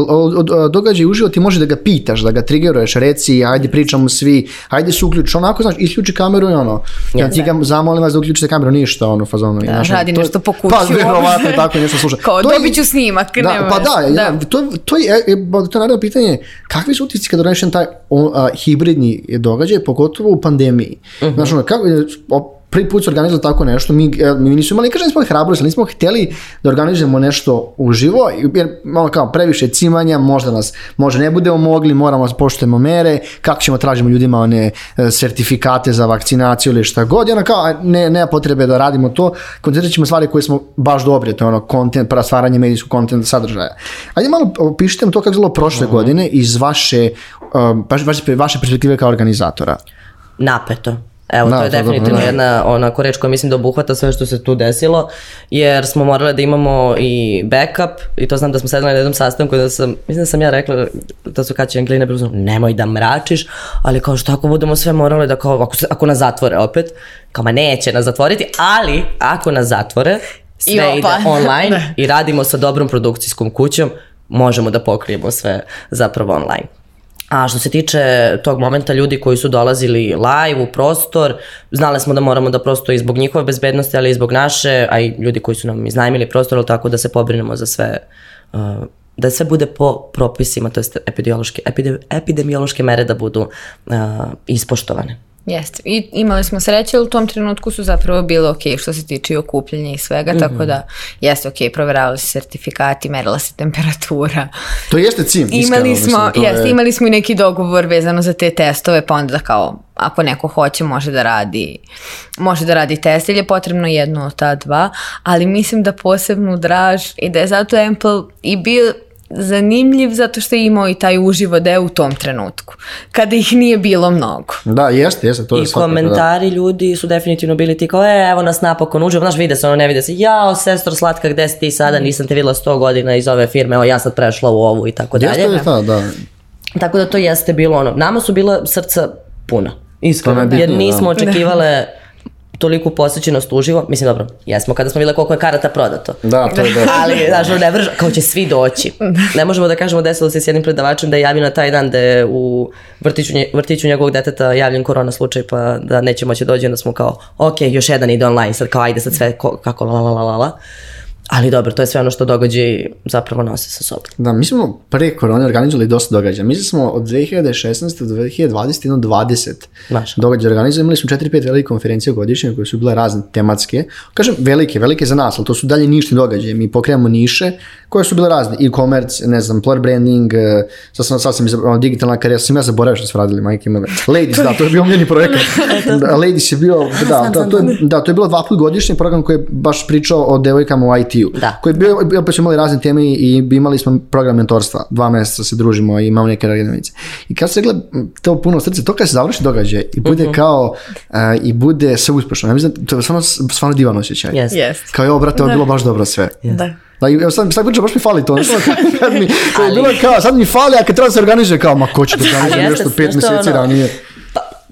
događaj uživo, ti može da ga pitaš, da ga triggeruješ, reci, ajde pričamo svi, ajde se uključi, onako, znaš, isključi kameru i ono, ja ti da. ga zamolim vas da uključite kameru, ništa, ono, fazonu. Da, znaš, radi to, nešto po kuću. Pa, verovatno, tako nešto sluša. Kao, to dobit ću snimak, da, nema. Pa da, da. Ja, da. to, to, je, e, to je naravno pitanje, kakvi su utisci kad donešen taj o, a, hibridni događaj, pogotovo u pandemiji. Uh mhm. -huh. Znaš, ono, kako, op, prvi put se organizovalo tako nešto, mi, e, mi nismo imali, kažem, nismo hrabrost, ali nismo hteli da organizujemo nešto uživo, jer malo kao previše cimanja, možda nas, možda ne budemo mogli, moramo da poštujemo mere, kako ćemo da tražimo ljudima one e, sertifikate za vakcinaciju ili šta god, i ono kao, ne, ne potrebe da radimo to, koncentrirat ćemo stvari koje smo baš dobre, to je ono kontent, pra stvaranje medijskog kontenta sadržaja. Ajde malo opišite nam to kako je bilo prošle mm -hmm. godine iz vaše, um, e, vaše, vaše perspektive kao organizatora. Napeto Evo, da, to je to definitivno dobro, da. jedna onako reč koja mislim da obuhvata sve što se tu desilo, jer smo morali da imamo i backup i to znam da smo sedeli na jednom sastanku da sam, mislim da sam ja rekla da su Kaća i Angelina bilo nemoj da mračiš, ali kao što ako budemo sve morali da kao, ako, ako nas zatvore opet, kao ma neće nas zatvoriti, ali ako nas zatvore, sve I ide pa. online i radimo sa dobrom produkcijskom kućom, možemo da pokrijemo sve zapravo online. A što se tiče tog momenta ljudi koji su dolazili live u prostor, znali smo da moramo da prosto i zbog njihove bezbednosti, ali i zbog naše, a i ljudi koji su nam iznajmili prostor, ali tako da se pobrinemo za sve uh, da sve bude po propisima, to jest epidemiološke, epide, epidemiološke mere da budu uh, ispoštovane. Jeste. I imali smo sreće, ali u tom trenutku su zapravo bilo ok što se tiče i okupljanja i svega, mm -hmm. tako mhm. da jeste ok, proveravali se sertifikati, merila se temperatura. To jeste cim, iskreno. Imali smo, mislim, jeste, je... imali smo i neki dogovor vezano za te testove, pa onda da kao ako neko hoće može da radi može da radi test ili je potrebno jedno od ta dva, ali mislim da posebnu draž i da je zato Ample i bio zanimljiv zato što je imao i taj uživo deo u tom trenutku, kada ih nije bilo mnogo. Da, jeste, jeste, to I je svakako. I da. komentari da. ljudi su definitivno bili ti kao, e, evo nas napokon uživo, znaš, vide se, ono ne vide se, jao, sestro slatka, gde si ti sada, nisam te videla 100 godina iz ove firme, evo, ja sad prešla u ovu i tako dalje. Jeste li ta, da, da. Tako da to jeste bilo ono, nama su bila srca puna. Iskreno, jer nismo da. očekivale toliku posvećenost uživo, mislim dobro, jesmo kada smo videli koliko je karata prodato. Da, to je da. Ali, znaš, ne vrš, kao će svi doći. Ne možemo da kažemo desilo se s jednim predavačem da je javio na taj dan da je u vrtiću, vrtiću njegovog deteta javljen korona slučaj pa da neće moći da dođe, onda smo kao, ok, još jedan ide online, sad kao ajde sad sve ko, kako la la la la la. Ali dobro, to je sve ono što događaj zapravo nose sa sobom. Da, mi smo pre korone organizovali dosta događaja. Mi smo od 2016. do 2020. jedno 20 Maša. događaja organizovali. Imali smo 4-5 velike konferencije godišnje koje su bile razne tematske. Kažem, velike, velike za nas, ali to su dalje nišni događaje. Mi pokrenemo niše koje su bile razne. E-commerce, ne znam, player branding, e, sad sam, sad sam izabrao digitalna karijera, sam ja zaboravio što smo radili, majke mele. Ladies, da, to je bio omljeni projekat. Da, da, Ladies je bio, da, da, to, je, da, to je bilo dva put godišnji program koji je baš pričao o devojkama u IT mit Da. Koji je bio, opet smo imali razne teme i imali smo program mentorstva. Dva mjeseca se družimo i imamo neke radionice. I kad se gleda to puno srce, to kad se završi događaj i bude mm -hmm. kao, uh, i bude sve uspješno. Ja mislim, da to je stvarno, stvarno divan osjećaj. Yes. Yes. Kao je, brate, ovo da. bilo baš dobro sve. Yes. Da. Da, evo sad, sad pričam, baš mi fali to. Kad mi, to je bilo kao, sad mi fali, a kad treba da se organizuje, kao, ma ko će da organizuje nešto pet mjeseci ranije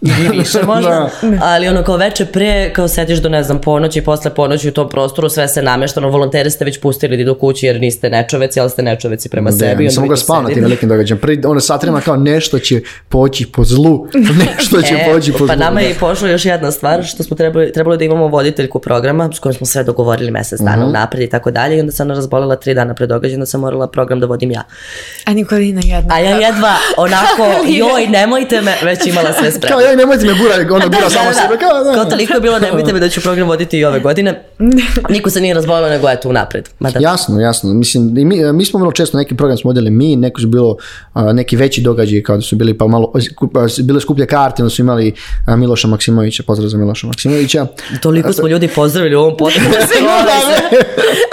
ili više možda, da. ali ono kao veče pre, kao sediš do ne znam ponoći, posle ponoći u tom prostoru sve se nameštano, volontere ste već pustili da idu kući jer niste nečoveci, ali ste nečoveci prema sebi. Da, ja, nisam mogla spavam tim velikim događajem. Prvi, ono satrema kao nešto će poći po zlu, nešto će e, poći po pa zlu. Pa nama je i pošla još jedna stvar, što smo trebali, trebalo da imamo voditeljku programa, s kojom smo sve dogovorili mesec dana mhm. uh -huh. napred i tako dalje, i onda sam ona razbolila tri dana pre događaja, onda sam morala program da vodim ja. A Nikolina jedna. A ja jedva, onako, joj, nemojte me, već imala sve spremno ej, nemojte me bura, ono, da, samo da, da. sebe. Kao, da. Kao toliko je bilo, nemojte me da ću program voditi i ove godine. Niko se nije razbolio, nego eto, to unapred. Mada. Jasno, jasno. Mislim, i mi, mi smo vrlo često neki program smo mi, neko su bilo a, neki veći događaj, kao da su bili pa malo, bile skuplje karte, onda su imali a, Miloša Maksimovića, pozdrav za Miloša Maksimovića. Toliko smo ljudi pozdravili u ovom podcastu.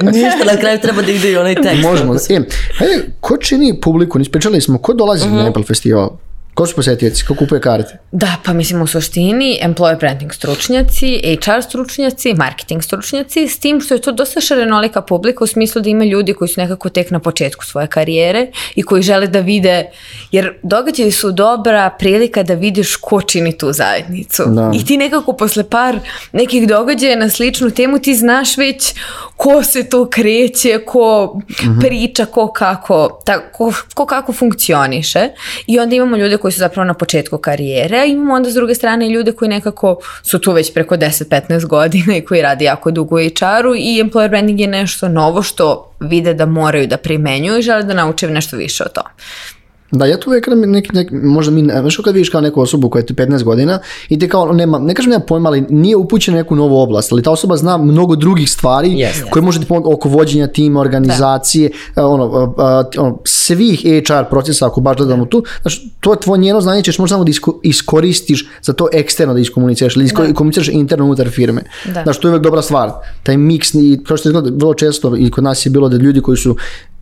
Ništa, na kraju treba da ide i onaj tekst. Možemo. E, hajde, pa ko čini publiku, nispečali smo, ko dolazi uh -huh. na Nepal mhm. festival? Ko su posetioci? Ko kupuje karte? Da, pa mislim u suštini employee branding stručnjaci, HR stručnjaci, marketing stručnjaci, s tim što je to dosta šarenolika publika u smislu da ima ljudi koji su nekako tek na početku svoje karijere i koji žele da vide, jer događaji su dobra prilika da vidiš ko čini tu zajednicu. Da. I ti nekako posle par nekih događaja na sličnu temu ti znaš već ko se to kreće, ko mm -hmm. priča, ko kako, ta, ko, ko kako funkcioniše. I onda imamo ljude koji koji su zapravo na početku karijere, a imamo onda s druge strane ljude koji nekako su tu već preko 10-15 godina i koji rade jako dugo u HR-u i employer branding je nešto novo što vide da moraju da primenjuju i žele da nauče nešto više o tome. Da, ja tu uvijek neki, neki, možda mi, što kad vidiš kao neku osobu koja je 15 godina i ti kao, nema, ne kažem da nema pojma, ali nije upućena neku novu oblast, ali ta osoba zna mnogo drugih stvari yes, koje yes. može ti pomoći oko vođenja tima, organizacije, da. ono, ono, svih HR procesa, ako baš gledamo tu, znači, to je tvoje njeno znanje ćeš možda samo da isko, iskoristiš za to eksterno da iskomuniciraš ili iskomuniciraš da. interno unutar firme. Da. Znači, to je uvijek dobra stvar. Taj miks, i, kao što je vrlo često i kod nas je bilo da ljudi koji su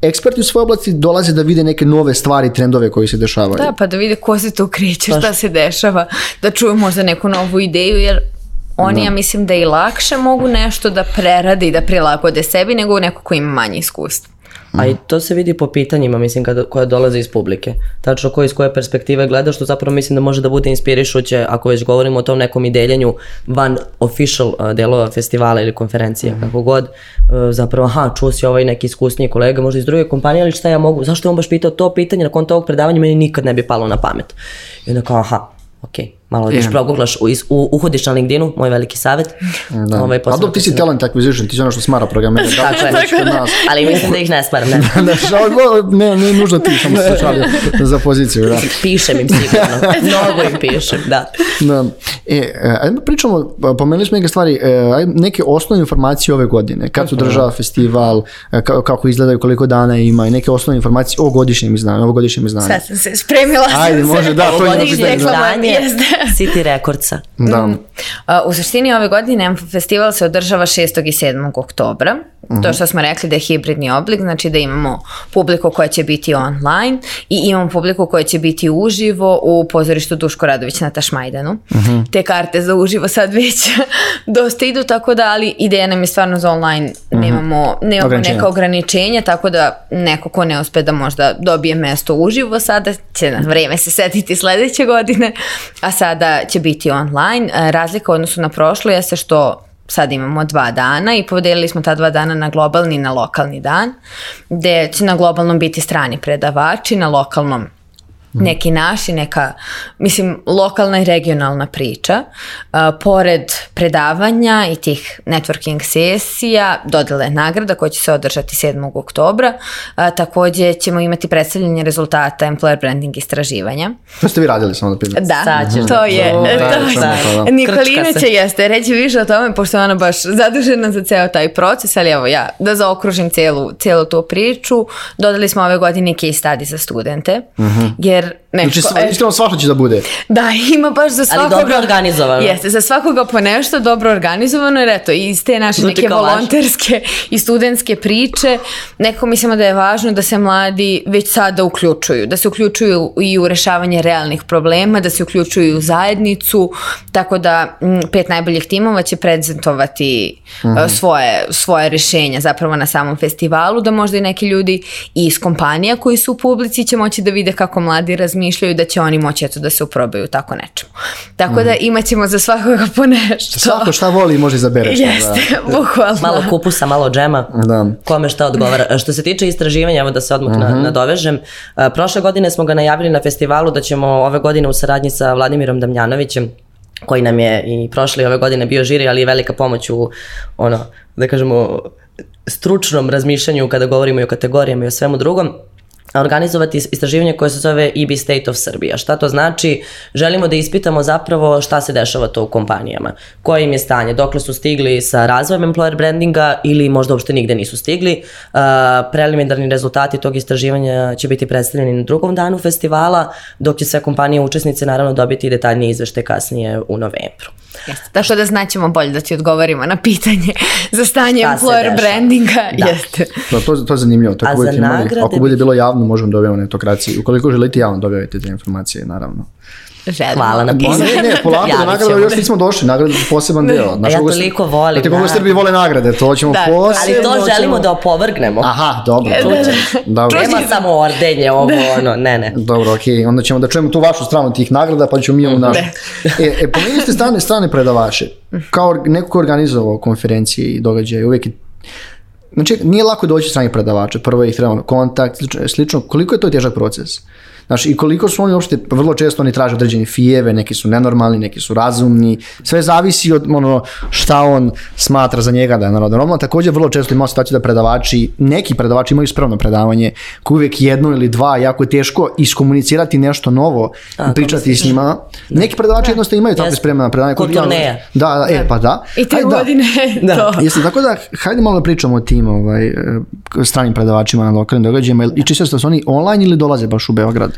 eksperti u svojoj oblasti dolaze da vide neke nove stvari, trendove koji se dešavaju. Da, pa da vide ko se tu kreće, šta se dešava, da čuju možda neku novu ideju, jer oni, da. ja mislim da i lakše mogu nešto da prerade i da prilagode sebi nego neko ko ima manje iskustva. A i to se vidi po pitanjima, mislim, kada, koja dolaze iz publike. Tačno ko iz koje perspektive gleda, što zapravo mislim da može da bude inspirišuće ako već govorimo o tom nekom i deljenju van official uh, delova festivala ili konferencije, mm kako god. Uh, zapravo, aha, čuo si ovaj neki iskusniji kolega, možda iz druge kompanije, ali šta ja mogu, zašto je on baš pitao to pitanje, nakon tog predavanja meni nikad ne bi palo na pamet. I onda kao, aha, okej. Okay malo odeš, proguglaš, u, u, uhodiš na LinkedInu, moj veliki savjet. Mm, da. Ovaj a dobro, ti si talent acquisition, ti si ono što smara programera. Da, tako je, nas. ali mislim da ih ne smaram. Ne, da, da ne, ne, nužno ti, samo se šalio za poziciju. Da. Pišem im sigurno, da. mnogo im pišem, da. da. E, e ajmo pričamo, pa, pomenuli smo neke stvari, e, neke osnovne informacije ove godine, kad se održava festival, e, kako izgledaju, koliko dana ima i neke osnovne informacije o godišnjem izdanju, ovogodišnjem izdanju. Sve sam se spremila. Ajde, može, da, to je izdanje. City Rekordsa. Da. Mm. U suštini ove godine festival se održava 6. i 7. oktobra. Mm -hmm. To što smo rekli da je hibridni oblik, znači da imamo publiku koja će biti online i imamo publiku koja će biti uživo u pozorištu Duško Radović na Tašmajdanu. Mm -hmm. Te karte za uživo sad već dosta idu, tako da, ali ideja nam je stvarno za online, mm -hmm. nemamo, nemamo ograničenja. neka ograničenja, tako da neko ko ne uspe da možda dobije mesto uživo sada će na vreme se setiti sledeće godine, a sad sada će biti online. E, razlika u odnosu na prošlo jeste što sad imamo dva dana i podelili smo ta dva dana na globalni i na lokalni dan, gde će na globalnom biti strani predavači, na lokalnom neki naši, neka, mislim, lokalna i regionalna priča. A, uh, pored predavanja i tih networking sesija, dodele nagrada koja će se održati 7. oktobra, a, uh, takođe ćemo imati predstavljanje rezultata employer branding istraživanja. To ste vi radili samo da pitam. Da, Sad ćeš, to je. O, da, to, da. Nikolina će jeste reći više o tome, pošto je ona baš zadužena za ceo taj proces, ali evo ja, da zaokružim celu, celu tu priču, dodali smo ove godine case study za studente, uh mhm. -huh. jer hacer Znači, e, iskreno svašta će da bude. Da, ima baš za svakoga... Ali dobro organizovano. Jeste, za svakoga po nešto dobro organizovano, jer eto, iz te naše znači, neke volonterske i studentske priče, neko mislimo da je važno da se mladi već sada uključuju, da se uključuju i u rešavanje realnih problema, da se uključuju u zajednicu, tako da pet najboljih timova će prezentovati mm -hmm. svoje, svoje rešenja zapravo na samom festivalu, da možda i neki ljudi iz kompanija koji su u publici će moći da vide kako mladi razmišljaju razmišljaju da će oni moći eto da se uprobaju tako nečemu. Tako mm. da imaćemo za svakoga po nešto. Svako šta voli može izabereš. Jeste, da. bukvalno. Malo kupusa, malo džema. Da. Kome šta odgovara. Što se tiče istraživanja, evo da se odmah mm -hmm. nadovežem, prošle godine smo ga najavili na festivalu da ćemo ove godine u saradnji sa Vladimirom Damljanovićem koji nam je i prošle i ove godine bio žiri, ali je velika pomoć u ono, da kažemo, stručnom razmišljanju kada govorimo i o kategorijama i o svemu drugom organizovati istraživanje koje se zove EB State of Serbia. Šta to znači? Želimo da ispitamo zapravo šta se dešava to u kompanijama. Koje im je stanje? Dokle su stigli sa razvojem employer brandinga ili možda uopšte nigde nisu stigli? Uh, preliminarni rezultati tog istraživanja će biti predstavljeni na drugom danu festivala, dok će sve kompanije učesnice naravno dobiti detaljnije izvešte kasnije u novembru. Jeste. Tako da znaćemo bolje da ti odgovorimo na pitanje za stanje Šta employer brandinga. Da. Jeste. No, pa to, to je zanimljivo. Tako A za nagrade... Imali, ako bude bilo javno, možemo dobijemo da netokraciji. Ukoliko želite javno, dobijavajte te informacije, naravno želim. Hvala na pozivu. Ne, ne, polako, ja, do nagrada još nismo došli, nagrada je poseban deo. Naš, ja toliko volim. Znači, kako Srbi vole nagrade, to ćemo da, posebno. Ali to ćemo... želimo da opovrgnemo. Aha, dobro. E, da, da, da. Nema samo ordenje, ovo, da. ono, ne, ne. Dobro, okej, okay. onda ćemo da čujemo tu vašu stranu tih nagrada, pa ćemo mi ovu mhm. našu. Da. E, e, pomenuli ste strane, strane predavaše. Kao neko ko organizovao konferencije i događaje, uvek je Znači, nije lako doći stranih predavača, prvo ih treba kontakt, slično. Koliko je to težak proces? Znaš, i koliko su oni uopšte, vrlo često oni traže određene fijeve, neki su nenormalni, neki su razumni, sve zavisi od ono, šta on smatra za njega da je narodno normalno. Takođe, vrlo često imamo situaciju da predavači, neki predavači imaju spremno predavanje, koji uvek jedno ili dva, jako je teško iskomunicirati nešto novo, A, pričati s njima. Da. Neki predavači da. jednostavno imaju tako yes. predavanje. Kod turneja. Da, da, e, da. pa da. I te hajde, da. godine da. to. Jeste, tako da, hajde malo da pričamo o tim ovaj, stranim predavačima na lokalnim događajima. I čisto da su oni online ili dolaze baš u Beograd?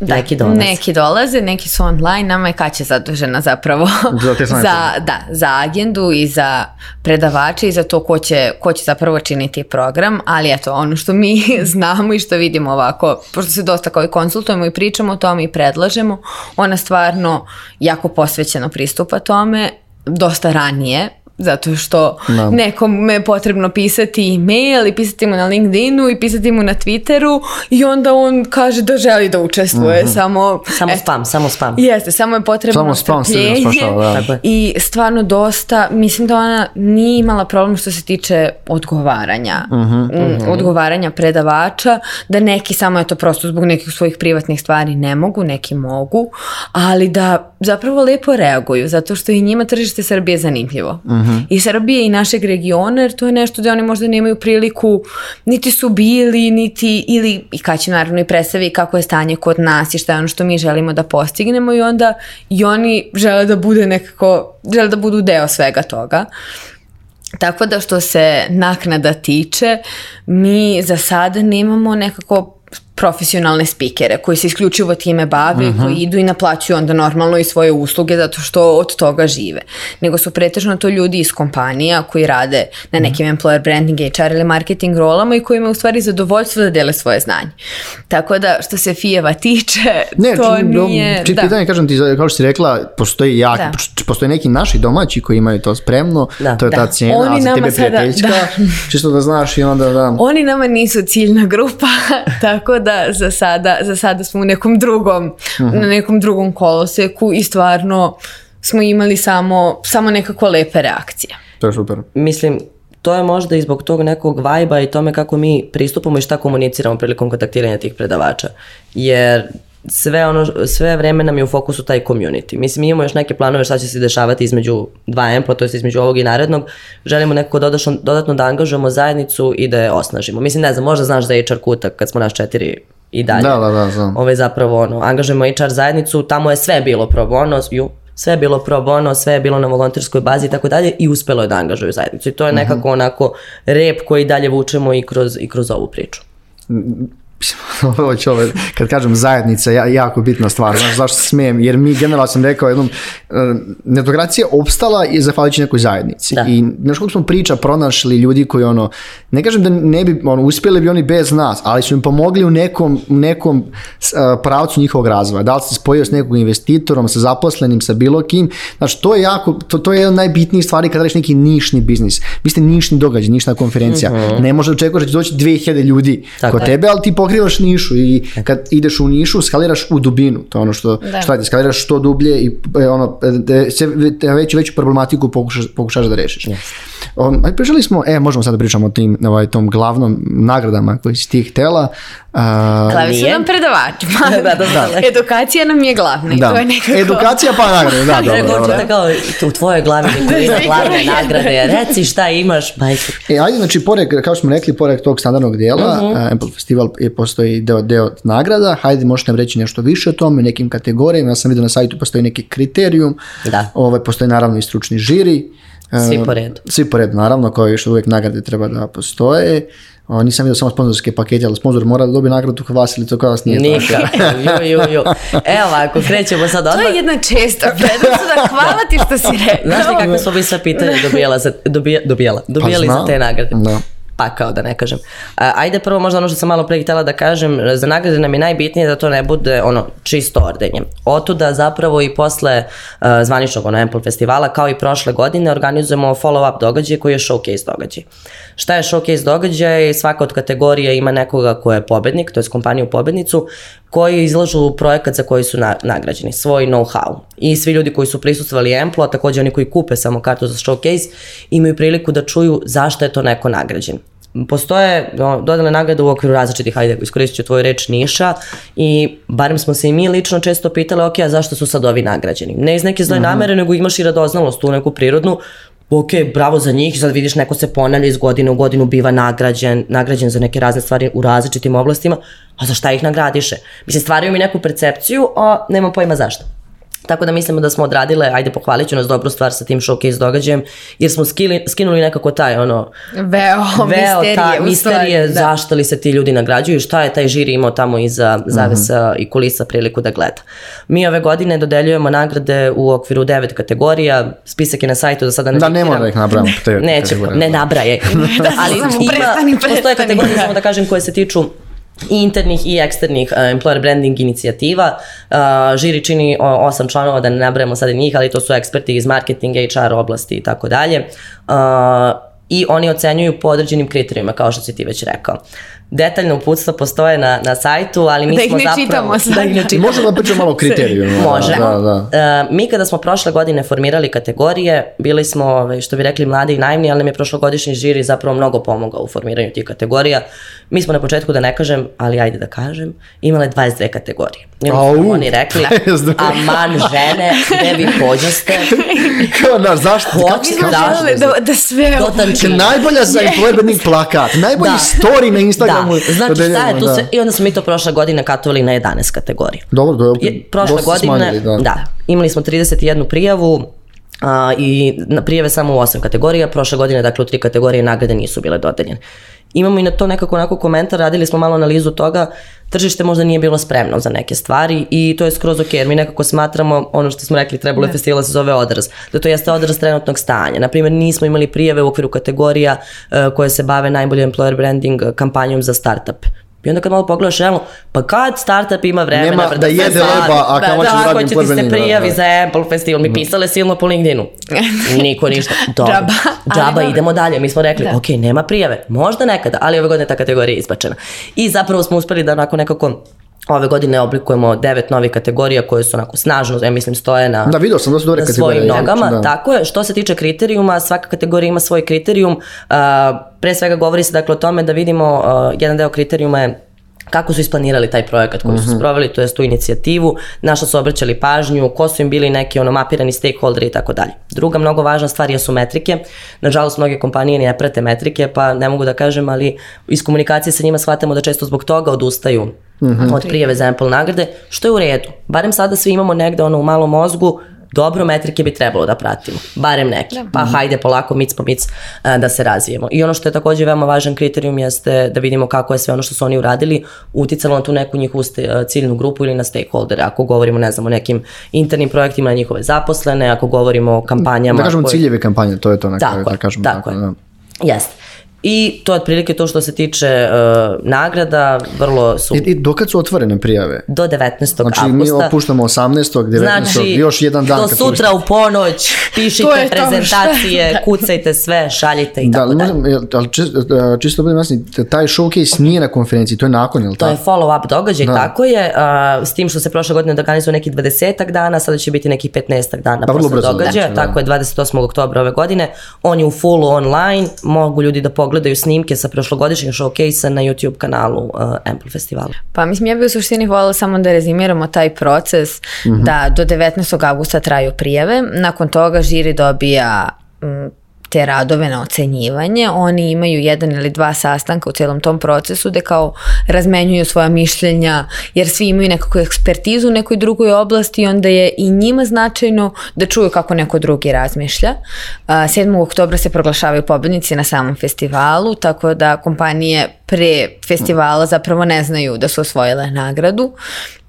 Da, neki dolaze. Neki dolaze, neki su online, nama je Kaća zadužena zapravo za, za, da, za agendu i za predavače i za to ko će, ko će zapravo činiti program, ali eto, ono što mi znamo i što vidimo ovako, pošto se dosta kao i konsultujemo i pričamo o tome i predlažemo, ona stvarno jako posvećeno pristupa tome, dosta ranije, zato što no. Da. nekom je potrebno pisati e-mail i pisati mu na LinkedInu i pisati mu na Twitteru i onda on kaže da želi da učestvuje, mm -hmm. samo... Samo et, spam, samo spam. Jeste, samo je potrebno samo spam spašava, da. i stvarno dosta, mislim da ona nije imala problem što se tiče odgovaranja, mhm. Mhm. mm -hmm, mm -hmm. odgovaranja predavača, da neki samo je to prosto zbog nekih svojih privatnih stvari ne mogu, neki mogu, ali da zapravo lepo reaguju, zato što i njima tržište Srbije zanimljivo. Mm -hmm. i Srbije i našeg regiona, jer to je nešto gde oni možda nemaju priliku, niti su bili, niti, ili, i kad će naravno i predstavi kako je stanje kod nas i šta je ono što mi želimo da postignemo i onda i oni žele da bude nekako, žele da budu deo svega toga. Tako da što se naknada tiče, mi za sada nemamo nekako profesionalne spikere koji se isključivo time bave, uh mhm. -huh. koji idu i naplaćuju onda normalno i svoje usluge zato što od toga žive. Nego su pretežno to ljudi iz kompanija koji rade na mhm. nekim uh -huh. employer branding, HR ili marketing rolama i kojima je u stvari zadovoljstvo da dele svoje znanje. Tako da što se Fijeva tiče, ne, to čin, nije... Čin, da. pitanje, kažem ti, kao što si rekla, postoji, jak, da. postoji neki naši domaći koji imaju to spremno, da. to je da. ta cijena, Oni za tebe prijateljska, da. čisto da znaš i onda da... Oni nama nisu ciljna grupa, tako da za sada, za sada smo u nekom drugom, uh mhm. -huh. na nekom drugom koloseku i stvarno smo imali samo, samo nekako lepe reakcije. To je super. Mislim, to je možda i zbog tog nekog vajba i tome kako mi pristupamo i šta komuniciramo prilikom kontaktiranja tih predavača. Jer sve, ono, sve vreme nam je u fokusu taj community. Mislim, imamo još neke planove šta će se dešavati između dva empla, to je između ovog i narednog. Želimo nekako dodatno da dodatno da angažujemo zajednicu i da je osnažimo. Mislim, ne znam, možda znaš da je HR kutak kad smo nas četiri i dalje. Da, da, da, znam. Ove zapravo, ono, angažujemo HR zajednicu, tamo je sve bilo pro bono, ju, sve je bilo pro bono, sve je bilo na volonterskoj bazi i tako dalje i uspelo je da angažuju zajednicu. I to je mhm. nekako mm -hmm. onako rep koji dalje vučemo i kroz, i kroz ovu priču hoće ove, ovaj, kad kažem zajednica, ja, jako bitna stvar, znaš zašto smijem, jer mi generalno sam rekao jednom, e, netokracija opstala i zahvaljujući nekoj zajednici. Da. I znaš koliko smo priča pronašli ljudi koji ono, ne kažem da ne bi, ono, uspjeli bi oni bez nas, ali su im pomogli u nekom, nekom e, pravcu njihovog razvoja. Da li se spojio s nekog investitorom, sa zaposlenim, sa bilo kim. Znači, to je jako, to, to je jedna najbitnijih stvari kad radiš neki nišni biznis. Vi ste nišni događaj, nišna konferencija. Mm -hmm. Ne može očekuješ da će doći 2000 ljudi Tako kod je. tebe, ali ti pokre pokrivaš nišu i da. kad ideš u nišu, skaliraš u dubinu, to je ono što, da. šta ti, skaliraš što dublje i e, ono, e, sve veću, veću problematiku pokušaš, pokušaš da rešiš. Yes. Um, pričali smo, e, možemo sad da pričamo o tim, ovaj, tom glavnom nagradama koji si ti htela, A, Glavi su nam predavači. da, da, da, da. Edukacija nam je glavna i da. to je nekako... Edukacija pa nagrade, da, dobro. Rekao da kao u tvojoj glavi nekolina da. glavne nagrade, reci šta imaš, majstor. E, ajde, znači, pored, kao smo rekli, pored tog standardnog dijela, uh-huh. Mhm. E, Ample Festival je postoji deo, deo nagrada, hajde možete nam reći nešto više o tome, nekim kategorijama, ja sam vidio na sajtu postoji neki kriterijum, da. ovaj, postoji naravno i stručni žiri, svi e, po redu. Svi po redu, naravno, i što uvijek nagrade treba da postoje. O, nisam vidio samo sponzorske pakete, ali sponzor mora da dobije nagradu vas ili to kao vas nije Nikad. jo, jo, jo. Evo, ako krećemo sad odmah... To je jedna česta predrasuda, hvala ti što si rekao. Znaš li kako smo mi sva pitanja dobijala za, dobija, dobijala, pa dobijali pa, za te nagrade? Da pakao, da ne kažem. ajde prvo možda ono što sam malo pre htela da kažem, za nagrade nam je najbitnije da to ne bude ono čisto ordenje. Otuda zapravo i posle e, zvaničnog ono Ample festivala, kao i prošle godine, organizujemo follow-up događaj koji je showcase događaj. Šta je showcase događaj? Svaka od kategorija ima nekoga ko je pobednik, to je kompaniju pobednicu, koji izlažu projekat za koji su na, nagrađeni, svoj know-how. I svi ljudi koji su prisustvali Ample, a takođe oni koji kupe samo kartu za showcase, imaju priliku da čuju zašto je to neko nagrađen postoje dodale nagrade u okviru različitih, hajde, iskoristit ću tvoju reč, niša i barem smo se i mi lično često pitali, ok, a zašto su sad ovi nagrađeni? Ne iz neke zle mhm. namere, nego imaš i radoznalost tu neku prirodnu, ok, bravo za njih, sad vidiš neko se ponavlja iz godine u godinu, biva nagrađen, nagrađen za neke razne stvari u različitim oblastima, a za šta ih nagradiše? Mislim, stvaraju mi neku percepciju, a nema pojma zašto. Tako da mislimo da smo odradile, ajde pohvalit ću nas dobru stvar sa tim showcase događajem, jer smo skili, skinuli nekako taj ono... Veo, veo misterije. Ta, misterije da. zašto li se ti ljudi nagrađuju, šta je taj žiri imao tamo iza zavesa mm -hmm. i kulisa priliku da gleda. Mi ove godine dodeljujemo nagrade u okviru devet kategorija, spisak je na sajtu da sada ne... Da, ne moram da ih nabrajam. Te Neću, ne nabraje. da, ali ima, prestani, prestani. postoje kategorije, samo da kažem, koje se tiču i internih i eksternih uh, employer branding inicijativa. Uh, žiri čini osam članova, da ne nabrajamo sada njih, ali to su eksperti iz marketinga, HR oblasti i tako dalje. Eh, I oni ocenjuju po određenim kriterijima, kao što si ti već rekao. Uh, detaljna uputstva postoje na, na sajtu, ali mi da smo zapravo... Čitamo Da ih ne čitamo. Možemo da pričamo malo o kriterijima. Da, Može. Da, da. Uh, mi kada smo prošle godine formirali kategorije, bili smo, ovaj, što bi rekli, mladi i naivni, ali nam je prošlogodišnji žiri zapravo mnogo pomogao u formiranju tih kategorija. Mi smo na početku, da ne kažem, ali ajde da kažem, imale 22 kategorije. I oni rekli, a man žene, gde vi pođoste? Kao, na, zašto? Kako se da, da, da sve... Najbolja za employability plakat, najbolji da. story na Instagramu mu Znači šta je tu da. se, i onda smo mi to prošle godine katovali na 11 kategorija. Dobro, da je prošle godine, smanjili, da. da. imali smo 31 prijavu, a, i prijave samo u osam kategorija, prošle godine dakle u tri kategorije nagrade nisu bile dodeljene imamo i na to nekako onako komentar, radili smo malo analizu toga, tržište možda nije bilo spremno za neke stvari i to je skroz ok, jer mi nekako smatramo ono što smo rekli, trebalo je da. festivala se zove odraz, da to jeste odraz trenutnog stanja. Naprimjer, nismo imali prijave u okviru kategorija uh, koje se bave najbolje employer branding eh, kampanjom za startup. I onda kad malo pogledaš realno, pa kad startup ima vremena? Nema da jede leba, a kamo pa da, ću da radim ti se da, prijavi da, da. za Apple Festival, mi da. pisale silno po LinkedInu. Niko ništa. Dobro. Džaba. Džaba, idemo dalje. Mi smo rekli, da. ok, nema prijave. Možda nekada, ali ove godine ta kategorija je izbačena. I zapravo smo uspeli da onako nekako Ove godine oblikujemo devet novih kategorija koje su onako snažno, ja mislim, stoje na, da, vidio sam da su dobre na svojim da, nogama. Da. Tako je. Što se tiče kriterijuma, svaka kategorija ima svoj kriterijum. Uh, pre svega govori se dakle o tome da vidimo, uh, jedan deo kriterijuma je kako su isplanirali taj projekat koji su mhm. sproveli, to jest tu inicijativu, na što su obraćali pažnju, ko su im bili neki ono mapirani stakeholderi i tako dalje. Druga mnogo važna stvar je su metrike. Nažalost mnoge kompanije ne prate metrike, pa ne mogu da kažem, ali iz komunikacije sa njima shvatamo da često zbog toga odustaju Mm od prijave za Ample nagrade, što je u redu. Barem sada svi imamo negde ono u malom mozgu dobro metrike bi trebalo da pratimo, barem neke. Da. Pa mhm. hajde polako mic po mic e, da se razvijemo. I ono što je takođe veoma važan kriterijum jeste da vidimo kako je sve ono što su oni uradili uticalo na tu neku njihovu e, ciljnu grupu ili na stakeholdere. Ako govorimo, ne znam, o nekim internim projektima na njihove zaposlene, ako govorimo o da kampanjama. Da kažemo koje... ciljeve kampanje, to je to na kraju, da, da kažemo. Tako, tako, tako je. Da. Jeste. I to je otprilike to što se tiče uh, nagrada, vrlo su... I, I dokad su otvorene prijave? Do 19. Znači, augusta. Znači mi opuštamo 18. 19. Znači, još jedan dan. Znači, do sutra u ponoć pišite prezentacije, šta... Da. kucajte sve, šaljite i da, tako dalje. Da, ali čisto, e, čisto budem jasni, taj showcase nije na konferenciji, to je nakon, je li tako? To je follow-up događaj, da. tako je, uh, s tim što se prošle godine organizuo neki 20 dana, sada će biti neki 15 dana pa, posle događaja, znači, da. tako je 28. oktobra ove godine, on je u fullu online, mogu ljudi da pogledaju pogledaju snimke sa prošlogodišnjeg showcase-a na YouTube kanalu uh, Ample festivala. Pa mislim, ja bih u suštini voljela samo da rezimiramo taj proces mm -hmm. da do 19. augusta traju prijave, nakon toga žiri dobija mm, te radove na ocenjivanje. Oni imaju jedan ili dva sastanka u celom tom procesu gde kao razmenjuju svoja mišljenja jer svi imaju nekakvu ekspertizu u nekoj drugoj oblasti i onda je i njima značajno da čuju kako neko drugi razmišlja. 7. oktobra se proglašavaju pobednici na samom festivalu, tako da kompanije pre festivala zapravo ne znaju da su osvojile nagradu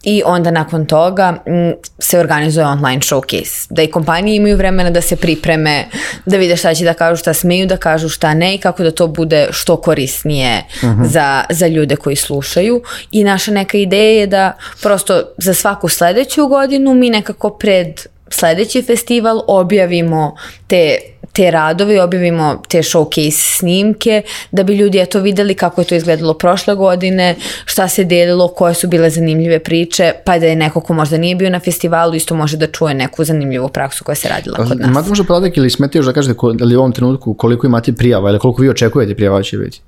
i onda nakon toga m, mm, se organizuje online showcase. Da i kompanije imaju vremena da se pripreme, da vide šta će da kažu, šta smeju da kažu, šta ne i kako da to bude što korisnije uh mhm. -huh. za, za ljude koji slušaju. I naša neka ideja je da prosto za svaku sledeću godinu mi nekako pred sledeći festival objavimo te te radove i objavimo te showcase snimke da bi ljudi eto videli kako je to izgledalo prošle godine, šta se delilo, koje su bile zanimljive priče, pa da je neko ko možda nije bio na festivalu isto može da čuje neku zanimljivu praksu koja se radila kod nas. Imate možda podatak ili smete još da kažete ali da u ovom trenutku koliko imate prijava ili koliko vi očekujete prijava će biti?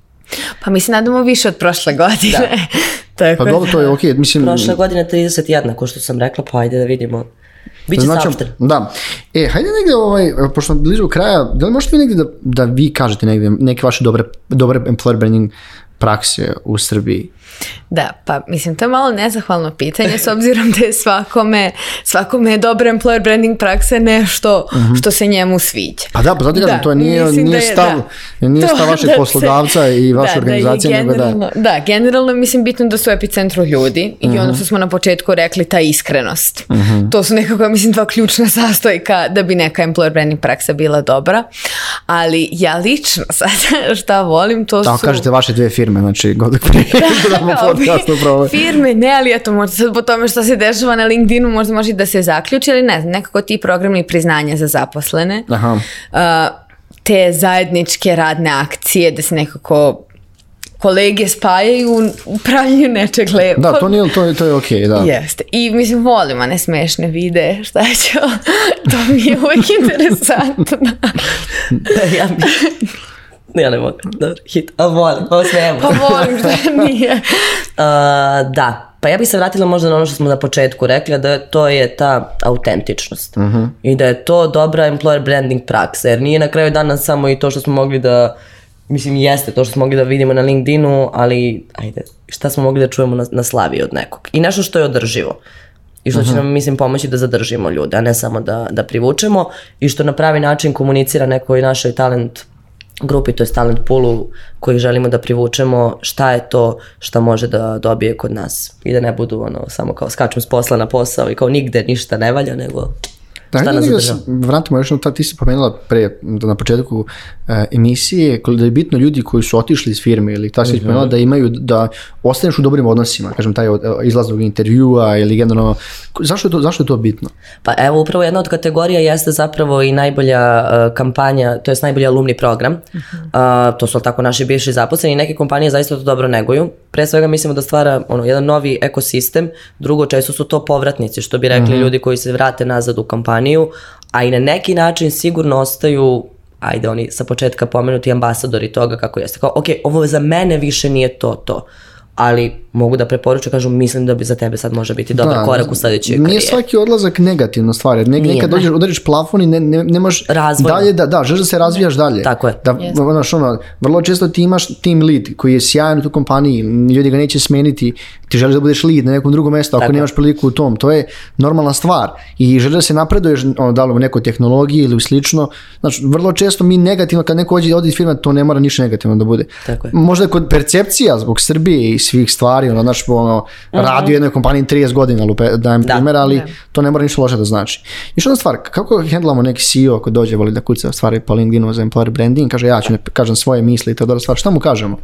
Pa mi se nadamo više od prošle godine. Da. Tako pa dobro, da. to je okej. Okay. Mislim... Prošle godine 31, ko što sam rekla, pa ajde da vidimo Biće znači, saopšten. Da. E, hajde negde, ovaj, pošto smo blizu kraja, da li možete mi negde da, da vi kažete negde neke vaše dobre, dobre employer branding prakse u Srbiji? Da, pa mislim to je malo nezahvalno pitanje s obzirom da je svakome, svakome je dobar employer branding prakse nešto uh mhm. -huh. što se njemu sviđa. Pa da, pa zato kažem, da, to nije, da nije, da je, stav, da, nije stav vašeg da poslodavca se, i da, vaše da, organizacije. Da, nego da... da, generalno mislim bitno da su u epicentru ljudi uh -huh. i mhm. ono što smo na početku rekli, ta iskrenost. Uh mhm. -huh. To su nekako, mislim, dva ključna sastojka da bi neka employer branding praksa bila dobra, ali ja lično sad šta volim, to Tako da, su... Tako kažete vaše dve firme, znači Godok da, imamo podcast upravo. Firme, ne, ali eto, možda sad po tome što se dešava na LinkedInu možda može i da se zaključi, ali ne znam, nekako ti programni priznanja za zaposlene. Aha. Uh, te zajedničke radne akcije da se nekako kolege spajaju u pravljenju nečeg lepog. Da, to nije, to, je, to je okej, okay, da. Jeste. I mislim, volim one smešne vide, šta će, to mi je uvijek interesantno. da, ja bih. ja ne mogu, dobro, hit, a volim, pa sve Pa volim, šta nije. uh, da, pa ja bih se vratila možda na ono što smo na početku rekli, da to je ta autentičnost. Uh mhm. -huh. I da je to dobra employer branding praksa, jer nije na kraju dana samo i to što smo mogli da, mislim jeste to što smo mogli da vidimo na LinkedInu, ali ajde, šta smo mogli da čujemo na, na slavi od nekog. I nešto što je održivo. I što će mhm. nam, mislim, pomoći da zadržimo ljude, a ne samo da, da privučemo i što na pravi način komunicira nekoj našoj talent grupi, to je talent pulu koji želimo da privučemo, šta je to šta može da dobije kod nas i da ne budu ono, samo kao skačem s posla na posao i kao nigde ništa ne valja, nego Da, šta nas zadržava? Da vratimo još na ta, ti si pomenula pre, da na početku uh, emisije, da je bitno ljudi koji su otišli iz firme ili ta si mm pomenula da. da imaju, da ostaneš u dobrim odnosima, kažem, taj e, izlaznog intervjua ili generalno, zašto je to, zašto je to bitno? Pa evo, upravo jedna od kategorija jeste zapravo i najbolja uh, kampanja, to je najbolji alumni program, mm -hmm. uh, to su tako naši bivši zaposleni i neke kompanije zaista to dobro neguju. Pre svega mislimo da stvara ono, jedan novi ekosistem, drugo često su to povratnici, što bi rekli mm -hmm. ljudi koji se vrate nazad u kampanju kompaniju, a i na neki način sigurno ostaju ajde oni sa početka pomenuti ambasadori toga kako jeste. Kao, ok, ovo za mene više nije to to ali mogu da preporuču, kažu mislim da bi za tebe sad može biti dobar da, korak u sledećoj karijeri. Nije svaki odlazak negativna stvar, jer nek, nije, nekad da. dođeš, udariš plafon i ne, ne, ne možeš Razvoj. dalje da, da, želiš da se razvijaš ne. dalje. Tako je. Da, yes. znaš, ono, vrlo često ti imaš team lead koji je sjajan u tu kompaniji, ljudi ga neće smeniti, ti želiš da budeš lead na nekom drugom mestu ako Tako. nemaš priliku u tom, to je normalna stvar i želiš da se napreduješ ono, da li u nekoj tehnologiji ili slično, znači vrlo često mi negativno, kad neko ođe odi iz firme, to ne mora ništa negativno da bude. Tako je. Možda kod percepcija zbog Srbije i svih stvari, ono, znaš, ono, mm -hmm. radi u jednoj kompaniji 30 godina, lupe, dajem da, primjer, ali da. to ne mora ništa loše da znači. I što jedna stvar, kako hendlamo neki CEO ako dođe, voli da kuca stvari po LinkedInu za employer branding, kaže ja ću ne kažem svoje misli i to dobra stvar, šta mu kažemo?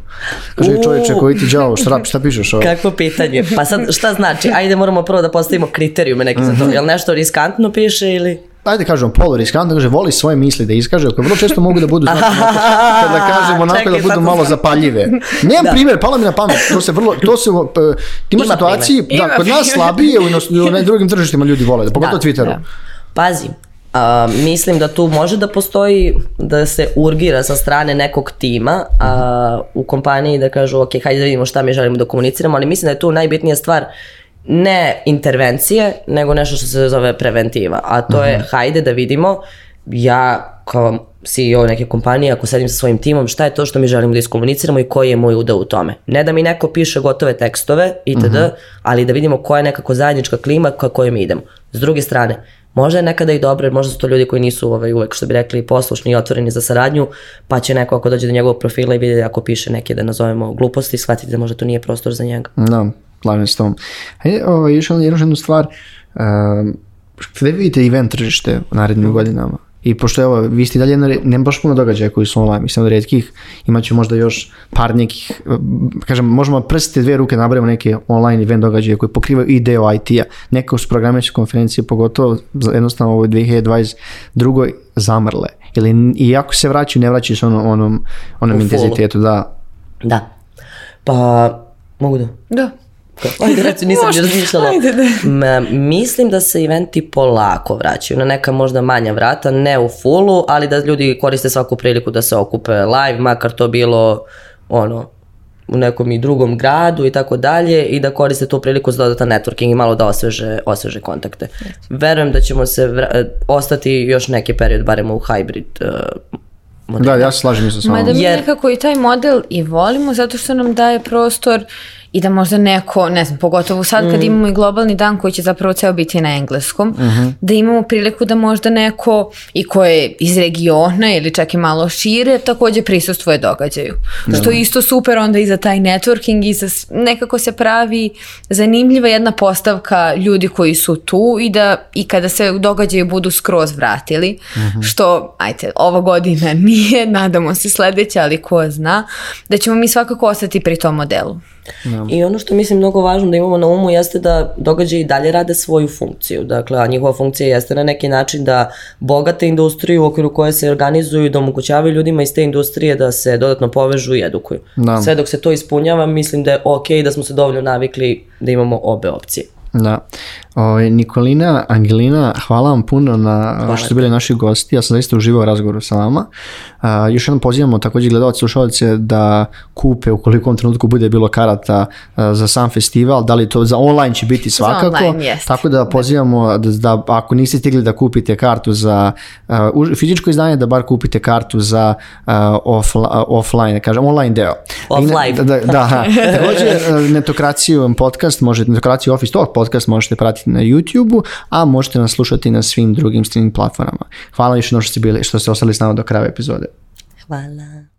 Kaže, Uuu. čovječe, koji ti džavo, šta, šta pišeš ovo? Kako pitanje, pa sad šta znači, ajde moramo prvo da postavimo kriterijume neki mm -hmm. za to, mhm. jel nešto riskantno piše ili ajde kažem, polu riskantno, kaže, voli svoje misli da iskaže, koje vrlo često mogu da budu, znači, kada kažem onako Čekaj, da budu malo sam... zapaljive. Nemam da. primjer, palo mi na pamet, to se vrlo, to se, uh, ima, ima situaciji, da, ima kod nas slabije, u, na drugim tržištima ljudi vole, da, pogotovo da, Twitteru. Da. Pazi, a, mislim da tu može da postoji, da se urgira sa strane nekog tima a, u kompaniji da kažu, ok, hajde da vidimo šta mi želimo da komuniciramo, ali mislim da je tu najbitnija stvar ne intervencije, nego nešto što se zove preventiva. A to Aha. je, mhm. hajde da vidimo, ja kao CEO neke kompanije, ako sedim sa svojim timom, šta je to što mi želimo da iskomuniciramo i koji je moj udeo u tome. Ne da mi neko piše gotove tekstove itd., uh ali da vidimo koja je nekako zajednička klima ka kojoj mi idemo. S druge strane, možda je nekada i dobro, jer možda su to ljudi koji nisu ovaj, uvek, što bi rekli, poslušni i otvoreni za saradnju, pa će neko ako dođe do njegovog profila i vidi ako piše neke, da nazovemo gluposti, shvatiti da možda to nije prostor za njega. Da. No slažem s tom. Hajde, ovaj, još jednu, jednu stvar, um, gde vidite event tržište u narednim mhm. godinama? I pošto evo, vi ste dalje, ne baš puno događaja koji su online, mislim od redkih, imaće možda još par nekih, kažem, možemo prstiti dve ruke da nabrajamo neke online event događaje koji pokrivaju i deo IT-a. Neke su programeće konferencije, pogotovo jednostavno ovo 2022. zamrle. Ili iako se vraćaju, ne vraćaju se onom, onom, onom intenzitetu, da. Da. Pa, mogu da? Da. Ajde, reci, nisam ni razmišljala. Ajde, da. Mislim da se eventi polako vraćaju na neka možda manja vrata, ne u fullu, ali da ljudi koriste svaku priliku da se okupe live, makar to bilo ono, u nekom i drugom gradu i tako dalje i da koriste tu priliku za dodatan networking i malo da osveže, osveže kontakte. Verujem da ćemo se vra- e, ostati još neki period, barem u hybrid uh, modelu. Da, ja se slažem sa vama. Mada mi Jer... nekako i taj model i volimo zato što nam daje prostor i da možda neko, ne znam, pogotovo sad kad mm. imamo i globalni dan koji će zapravo ceo biti na engleskom, mm -hmm. da imamo priliku da možda neko i ko je iz regiona ili čak i malo šire takođe prisustvoje događaju. Da. Što je isto super onda i za taj networking i za, nekako se pravi zanimljiva jedna postavka ljudi koji su tu i da i kada se događaju budu skroz vratili, mm -hmm. što ajte, ova godina nije, nadamo se sledeća, ali ko zna, da ćemo mi svakako ostati pri tom modelu. Da. I ono što mislim mnogo važno da imamo na umu jeste da događaji i dalje rade svoju funkciju. Dakle, a njihova funkcija jeste na neki način da bogate industriju u okviru koje se organizuju, da omogućavaju ljudima iz te industrije da se dodatno povežu i edukuju. No. Da. Sve dok se to ispunjava, mislim da je okay, da smo se dovoljno navikli da imamo obe opcije. Da. O, ovaj, Nikolina, Angelina, hvala vam puno na što ste bili naši gosti. Ja sam zaista uživao u razgovoru sa vama. A, još jednom pozivamo također gledalce i slušalce da kupe ukoliko u trenutku bude bilo karata a, za sam festival, da li to za online će biti svakako. Za online, jest. Tako da pozivamo da. da, da ako niste stigli da kupite kartu za a, u, fizičko izdanje, da bar kupite kartu za off, offline, kažem online deo. Offline. Da, da, da. Također, netokraciju podcast, možete netokraciju office talk podcast možete pratiti na YouTube-u, a možete nas slušati na svim drugim streaming platformama. Hvala još jednom što ste bili, što ste ostali s nama do kraja epizode. Hvala.